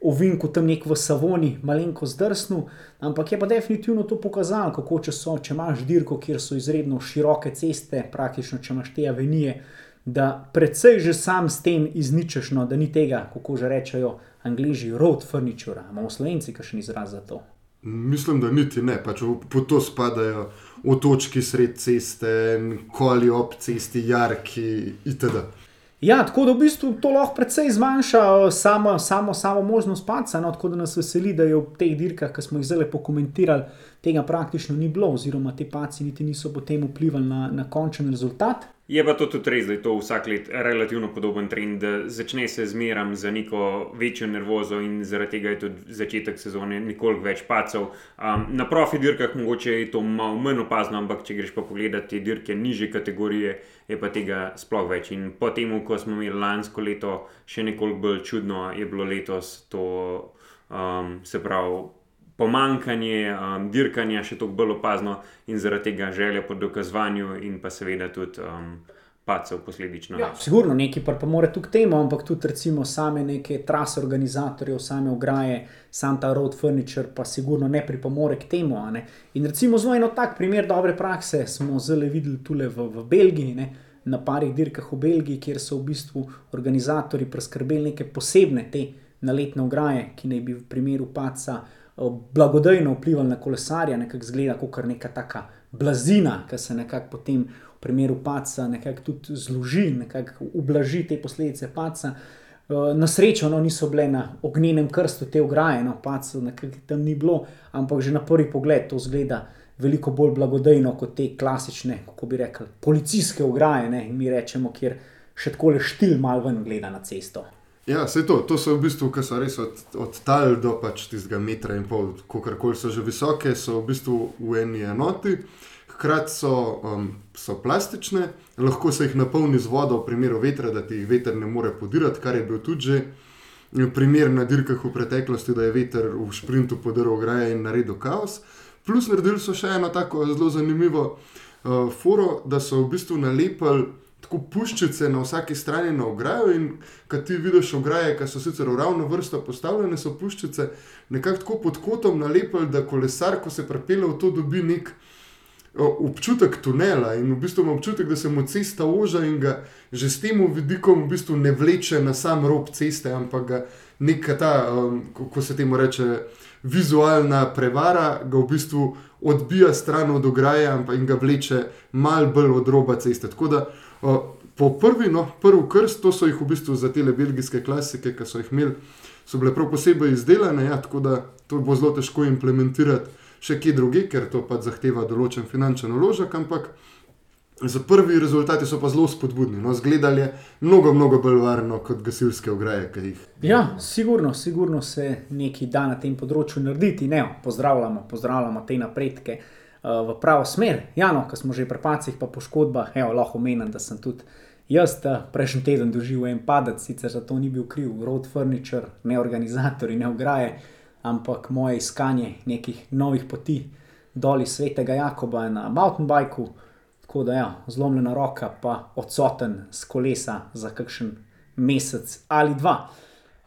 Ovinku tam nek v Savoni, malenko zdrsnil, ampak je pa definitivno to pokazalo, kako če, so, če imaš dirko, kjer so izredno široke ceste, praktično če imaš te avenije, da predvsej že sam s tem izničeš, no, da ni tega, kako že rečejo angliži, road furniture, imamo slovenci, ki še ni izraz za to. Mislim, da niti ne, pač po to spadajo otočki sred ceste, koli ob cesti, jarki itd. Ja, tako da v bistvu to lahko precej zmanjša eh, samo, samo, samo možnost paca. No, tako da nas veseli, da je v teh dirkah, ki smo jih zdaj pokomentirali, tega praktično ni bilo, oziroma te paci niti niso potem vplivali na, na končen rezultat. Je pa to tudi res, da je to vsak let relativno podoben trend, da začne se zmeram za neko večjo nervozo in zaradi tega je tudi začetek sezone nekoliko več pacov. Um, na profi dirkah mogoče je to malo manj opazno, ampak če greš pa pogledati dirke nižje kategorije, je pa tega sploh več. In po tem, ko smo imeli lansko leto še nekoliko bolj čudno, je bilo letos to, um, se pravi, pomankanje um, dirkanja še toliko bolj opazno in zaradi tega želja po dokazovanju in pa seveda tudi um, pacev posledično. Ja, sigurno neki pa more tudi k temu, ampak tudi recimo same neke trase organizatorjev, same ograje, sam ta road furniture pa sigurno ne pripomore k temu. In recimo zelo eno tak primer dobre prakse smo zelo videli tule v, v Belgiji. Ne. Na parih dirkah v Belgiji, kjer so v bistvu organizatori preskrbeli neke posebne te naletne ograje, ki naj bi v primeru paca eh, blagodejno vplivali na kolesarja, nekako zgleda kot neka taka blazina, ki se nekako potem v primeru paca nekako tudi zloži, nekako ublaži te posledice paca. Eh, Na srečo no, niso bile na ognjenem krstu te ograje, no, pacu tam ni bilo, ampak že na prvi pogled to zgleda veliko bolj blagodejno kot te klasične, kako bi rekli, policijske ograje, ne, mi rečemo, kjer še tako le štil mal ven gleda na cesto. Ja, vse to, to so v bistvu, ki so res od, od tal do pač tistega metra in pol, kako so že visoke, so v bistvu v eni enoti. Hkrati so, um, so plastične, lahko se jih napolni z vodo, v primeru vetra, da ti veter ne more podirati, kar je bil tudi že eh, primer na dirkah v preteklosti, da je veter v sprintu podaril ograje in naredil kaos. Plus naredili so še eno tako zelo zanimivo uh, foro, da so v bistvu nalepili tako puščice na vsaki strani na ograjo. In kad ti vidiš ograje, ki so sicer v ravno vrsto postavljene, so puščice nekako tako pod kotom nalepili, da kolesar, ko se prepele v to, dobi nek občutek tunela in v bistvu ima občutek, da se mu cesta oža in ga že s tem vidikom v bistvu ne vleče na sam rob ceste, ampak ga neka ta, um, kako se temu reče, vizualna prevara ga v bistvu odbija stran od ograje in ga vleče mal bolj od roba ceste. Tako da po prvi, no, prvi krst, to so jih v bistvu za te belgijske klasike, ki so jih imeli, so bile prav posebej izdelane, ja, tako da to bo zelo težko implementirati še kje druge, ker to pač zahteva določen finančen vložek, ampak za prvi rezultati so pa zelo spodbudni. No, zgledali je mnogo, mnogo bolj varno kot gasilske ograje, ki jih. Ja, sigurno, sigurno se nekaj da na tem področju narediti. Ne, pozdravljamo, pozdravljamo te napredke uh, v pravo smer. Ja, no, ko smo že pri pacih, pa poškodbah, evo, lahko omenim, da sem tudi jaz uh, prejšnji teden doživel en padec, sicer za to ni bil kriv road furniture, ne organizatori, ne ograje, ampak moje iskanje nekih novih poti dol iz svetega Jakoba na mountain bikeu. Tako da, ja, zlomljena roka, pa odsoten z kolesa za kakšen mesec ali dva.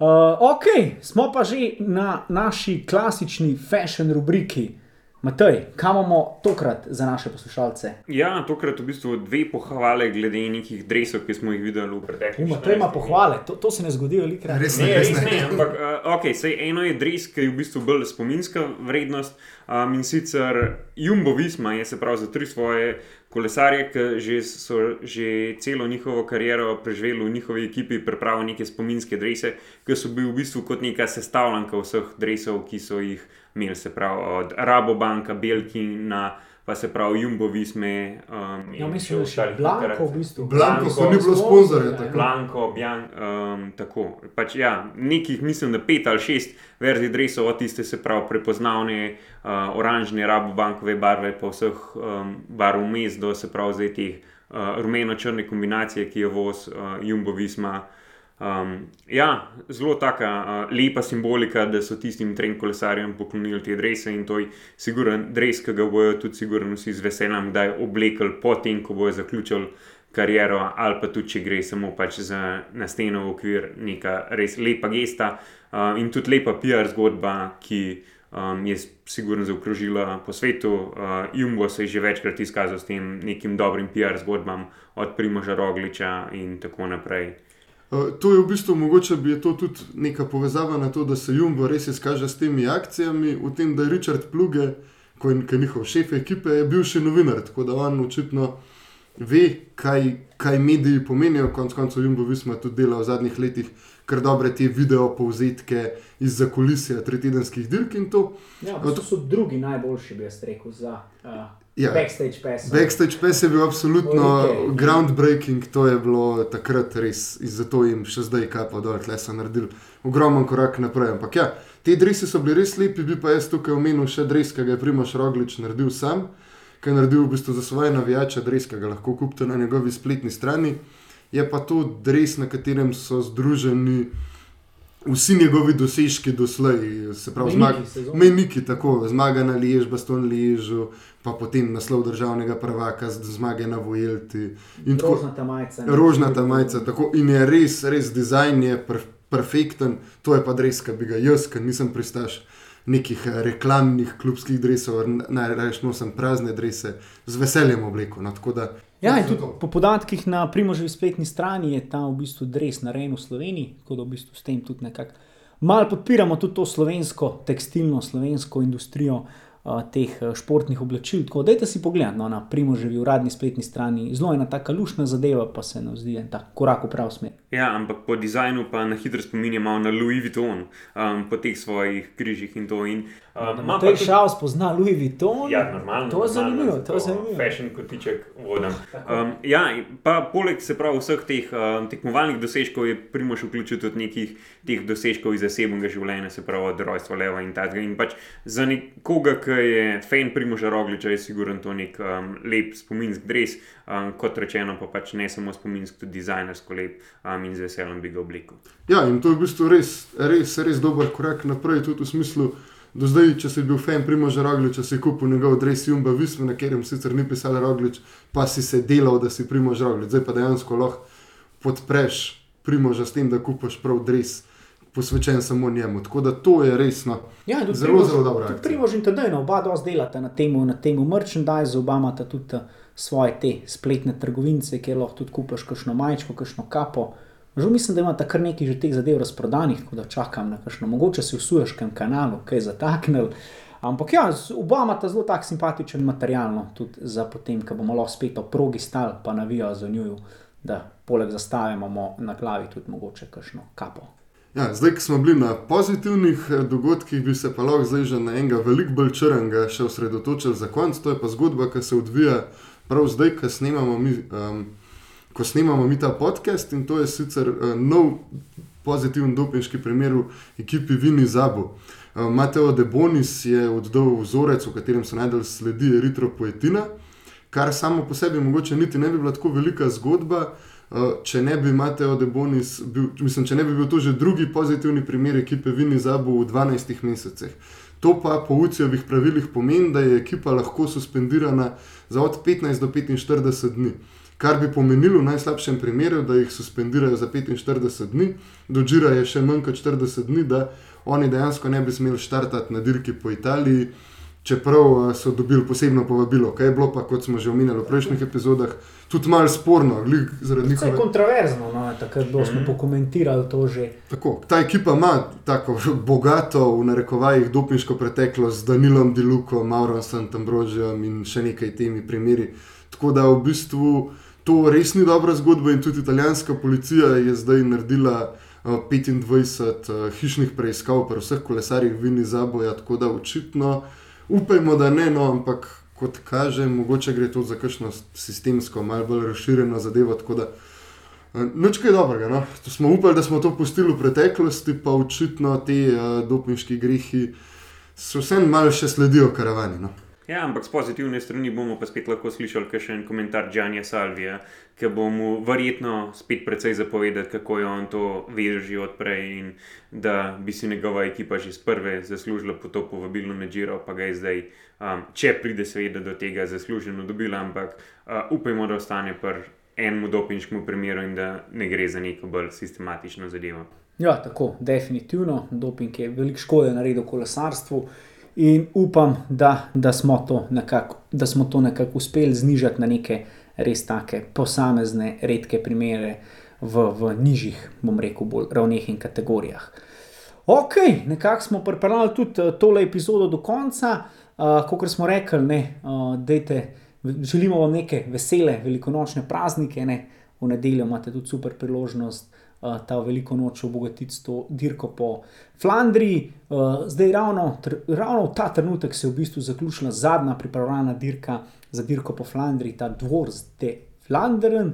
Uh, ok, smo pa že na naši klasični fashion rubriki. Matej, kaj imamo tokrat za naše poslušalce? Ja, tokrat v bistvu dve pohvale glede nekih drevesov, ki smo jih videli v preteklosti. Matej ima pohvale, to, to se ne zgodi velikrat. Res Ne, res ne, ne. ampak uh, okay, sej eno je dres, ki je v bistvu bolj spominska vrednost. Um, in sicer Jumbo Visma je se pravi za tri svoje kolesarje, ki že so že celo njihovo kariero preživeli v njihovi ekipi, pripravili neke spominske drese, ki so bili v bistvu kot neka sestavljanka vseh dresov, ki so jih imeli, se pravi od Rabobanka, Belkina, pa se pravi Jumbo Visme. Um, Ja, in mislim, da ostalih Blanko v bistvu. Blanko, ko ni bilo Sponzorja, tako. Blanko, Bjan, um, tako. Pač, ja, nekih, mislim, da pet ali šest verzij drevesov, od tiste se pravi prepoznavne, uh, oranžne, rabobankove barve, pa vseh um, barv vmes, do se pravi zdaj teh uh, rumeno-črne kombinacije, ki jo voz uh, Jumbo Visma. Um, ja, zelo taka uh, lepa simbolika, da so tistim trem kolesarjem poklonili te drese in to je siguren dres, ki ga bojo tudi sigurno vsi z veseljem kdaj oblekli, potem, ko bojo zaključili kariero, ali pa tudi, če gre samo pač za nasteno v okvir neka res lepa gesta uh, in tudi lepa PR zgodba, ki um, je sigurno zaokrožila po svetu. Uh, Jumbo se je že večkrat izkazal s tem nekim dobrim PR zgodbam, od Primoža Rogliča in tako naprej. Uh, to je v bistvu mogoče, bi je to tudi neka povezava na to, da se Jumbo res izkaže s temi akcijami, v tem, da je Richard Pluge, ko je, njihov šef ekipe, je bil še novinar, tako da on očitno ve, kaj, kaj mediji pomenijo. Konec koncev Jumbo Visma tudi dela v zadnjih letih kar dobre te video povzetke iz zakulisja tretjedenskih dirk in to. Ja, to so drugi najboljši, bi jaz rekel, za. Uh... Ja. Backstage pass. Backstage pass je bil absolutno okay. groundbreaking, to je bilo takrat res in zato jim še zdaj kapo dol, tle so naredili ogromen korak naprej. Ampak ja, te dresi so bili res lepi, bi pa jaz tukaj omenil še dres, ki ga je Primoš Roglič naredil sam, ki je naredil v bistvu za svoje navijače dres, ki ga lahko kupite na njegovi spletni strani. Je pa to dres, na katerem so združeni vsi njegovi dosežki doslej, se pravi, zmagi, tako zmaga na Lež, Baston Ležu, pa potem naslov državnega prvaka, zmage na Vojelti. Rožnata majica. Rožnata majica, tako in je res, res dizajn je perfekten, to je pa res, ki bi ga jaz, ker nisem pristaš. Nekih reklamnih klubskih drevesov, najraje nosim prazne drevese, z veseljem obleko. No, Ja, in tudi po podatkih na primožni spletni strani je ta v bistvu res narejen v Sloveniji, tako da v bistvu s tem tudi nekako malo podpiramo tudi to slovensko tekstilno, slovensko industrijo, teh športnih oblačil. Tako da, da si pogledaj no, na primoževi uradni spletni strani, zelo ena taka lušna zadeva, pa se nam zdi en tak korak v prav smer. Ja, ampak po dizajnu pa na hitro spominjamo na Louis Vuitton, um, po teh svojih križih in to. In, um, no, to je šal, spozna Louis Vuitton. Ja, normalno. To je zanimivo, to je zanimivo. Fashion kotiček vodam. Um, ja, pa poleg se pravi vseh teh um, tekmovalnih dosežkov je primož vključil tudi nekih teh dosežkov iz zasebnega življenja, se pravi od rojstva leva in tako. In pač za nekoga, ki je fan Primoža Rogliča, je sigurno to nek um, lep spominski dres, um, kot rečeno, pa pač ne samo spominski, tudi dizajnersko lep um, in z veseljem bi ga oblikoval. Ja, in to je v bistvu res, res, res dober korak naprej, tudi v smislu. Do zdaj, če si bil fan Primoža Rogliča, si kupil njegov dres Jumba Visma, na katerem sicer ni pisal Roglič, pa si se delal, da si Primož Roglič. Zdaj pa dejansko lahko podpreš Primoža s tem, da kupaš prav dres posvečen samo njemu. Tako da to je resno. Ja, zelo, primož, zelo dobro. Primož in tedaj, oba dva delata na tem, na tem merchandise, oba imata tudi eh, svoje te spletne trgovince, kjer lahko tudi kupaš kakšno majčko, kakšno kapo. Že mislim, da imate kar nekaj že teh zadev razprodanih, tako da čakam na kakšno, mogoče si v sujaškem kanalu, kaj zataknil. Ampak ja, oba imata zelo tak simpatičen material, no, tudi za potem, ko bomo lahko spet o progi stali, pa navijo za njo, da poleg zastave imamo na glavi tudi mogoče kakšno kapo. Ja, zdaj, ko smo bili na pozitivnih eh, dogodkih, bi se pa lahko zdaj že na enega veliko bolj črnega še osredotočili za konec. To je pa zgodba, ki se odvija prav zdaj, ko snemamo mi, um, ko snemamo mi ta podcast in to je sicer uh, nov pozitiven dopinški primer v ekipi Vini Zabu. Uh, Mateo De Bonis je oddal vzorec, v katerem so najdel sledi eritropoetina, kar samo po sebi mogoče niti ne bi bila tako velika zgodba. Eh, če ne bi Mateo De Bonis, bil, mislim, če ne bi bil to že drugi pozitivni primer ekipe Vini Zabu v 12 mesecih. To pa po UCI-ovih pravilih pomeni, da je ekipa lahko suspendirana za od 15 do 45 dni. Kar bi pomenilo v najslabšem primeru, da jih suspendirajo za 45 dni, do Džira je še manj kot 40 dni, da oni dejansko ne bi smeli štartati na dirki po Italiji, čeprav eh, so dobili posebno povabilo. Kaj je bilo pa, kot smo že omenjali v prejšnjih epizodah, tudi malo sporno. To je kontroverzno, no, tako da smo mm. pokomentirali to že. Tako, ta ekipa ima tako bogato, v narekovajih, dopinško preteklost z Danilom Dilukom, Maurom Santambrožjem in še nekaj temi primeri. Tako da v bistvu to res ni dobra zgodba in tudi italijanska policija je zdaj naredila. 25 uh, hišnih preiskav, pri vseh kolesarjih, vini za boja, tako da očitno, upajmo, da ne, no, ampak kot kaže, mogoče gre to za kakšno sistemsko, malo bolj razširjeno zadevo. Eh, nič kaj dobrega. No? Smo upali, da smo to pustili v preteklosti, pa očitno ti uh, dopinški grehi so vseeno malo še sledijo karavani. No? Ja, ampak z pozitivne strani bomo pa spet lahko slišali še en komentar Džanja Salvija, ki bo mu verjetno spet precej zapovedati, kako je on to vedel že odprej in da bi si njegova ekipa že z prve zaslužila po to povabilno neđiro, pa ga je zdaj, um, če pride seveda do tega, zasluženo dobila, ampak uh, upajmo, da ostane pri enem dopinškem primeru in da ne gre za neko bolj sistematično zadevo. Ja, tako, definitivno. Doping je veliko škode naredil kolesarstvu. In upam, da, da, smo nekako, da smo to nekako uspeli znižati na neke res take posamezne, redke primere. v, v nižjih, bom rekel, bolj ravneh in kategorijah. Ok, nekako smo pripeljali tudi uh, tole epizodo do konca. Uh, Kot smo rekli, ne, uh, dejte, želimo vam neke vesele, velikonočne praznike. Ne. V nedeljo imate tudi super priložnost, uh, ta veliko noč obogatiti s to dirko po Flandriji. Uh, zdaj, ravno, tr, ravno v ta trenutek se je v bistvu zaključila zadnja pripravljena dirka za dirko po Flandriji, ta dvor zdaj. Flandern,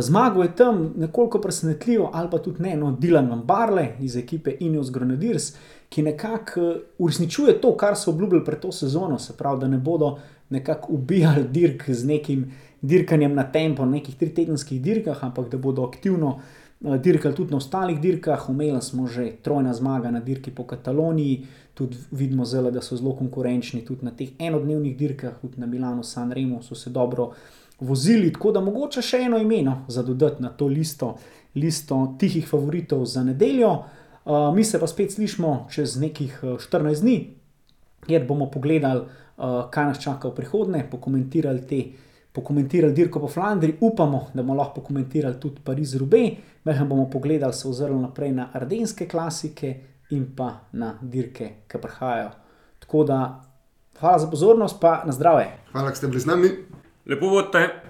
zmago je tam nekoliko presenetljivo, ali pa tudi ne, no, Dylan Van Barle iz ekipe Ineos Grenadiers, ki nekako uresničuje to, kar so obljubili pred to sezono, se pravi, da ne bodo nekako ubijali dirk z nekim dirkanjem na tempo, nekih tritedenskih dirkah, ampak da bodo aktivno dirkali tudi na ostalih dirkah. Umeli smo že trojna zmaga na dirki po Kataloniji, tudi vidimo zelo, da so zelo konkurenčni tudi na teh enodnevnih dirkah, tudi na Milano, San Remo so se dobro vozili, tako da mogoče še eno imeno za dodati na to listo, listo tihih favoritov za nedeljo. Uh, mi se pa spet slišmo čez nekih 14 dni, kjer bomo pogledali, uh, kaj nas čaka v prihodnje, pokomentirali te. Pokomentirali dirko po Flandriji, upamo, da bomo lahko pokomentirali tudi Pariz Rubej, mehko bomo pogledali, se ozrli naprej na ardenske klasike in pa na dirke, ki prihajajo. Tako da, hvala za pozornost, pa na zdravje. Hvala, da ste bili z nami. Lepo vodite.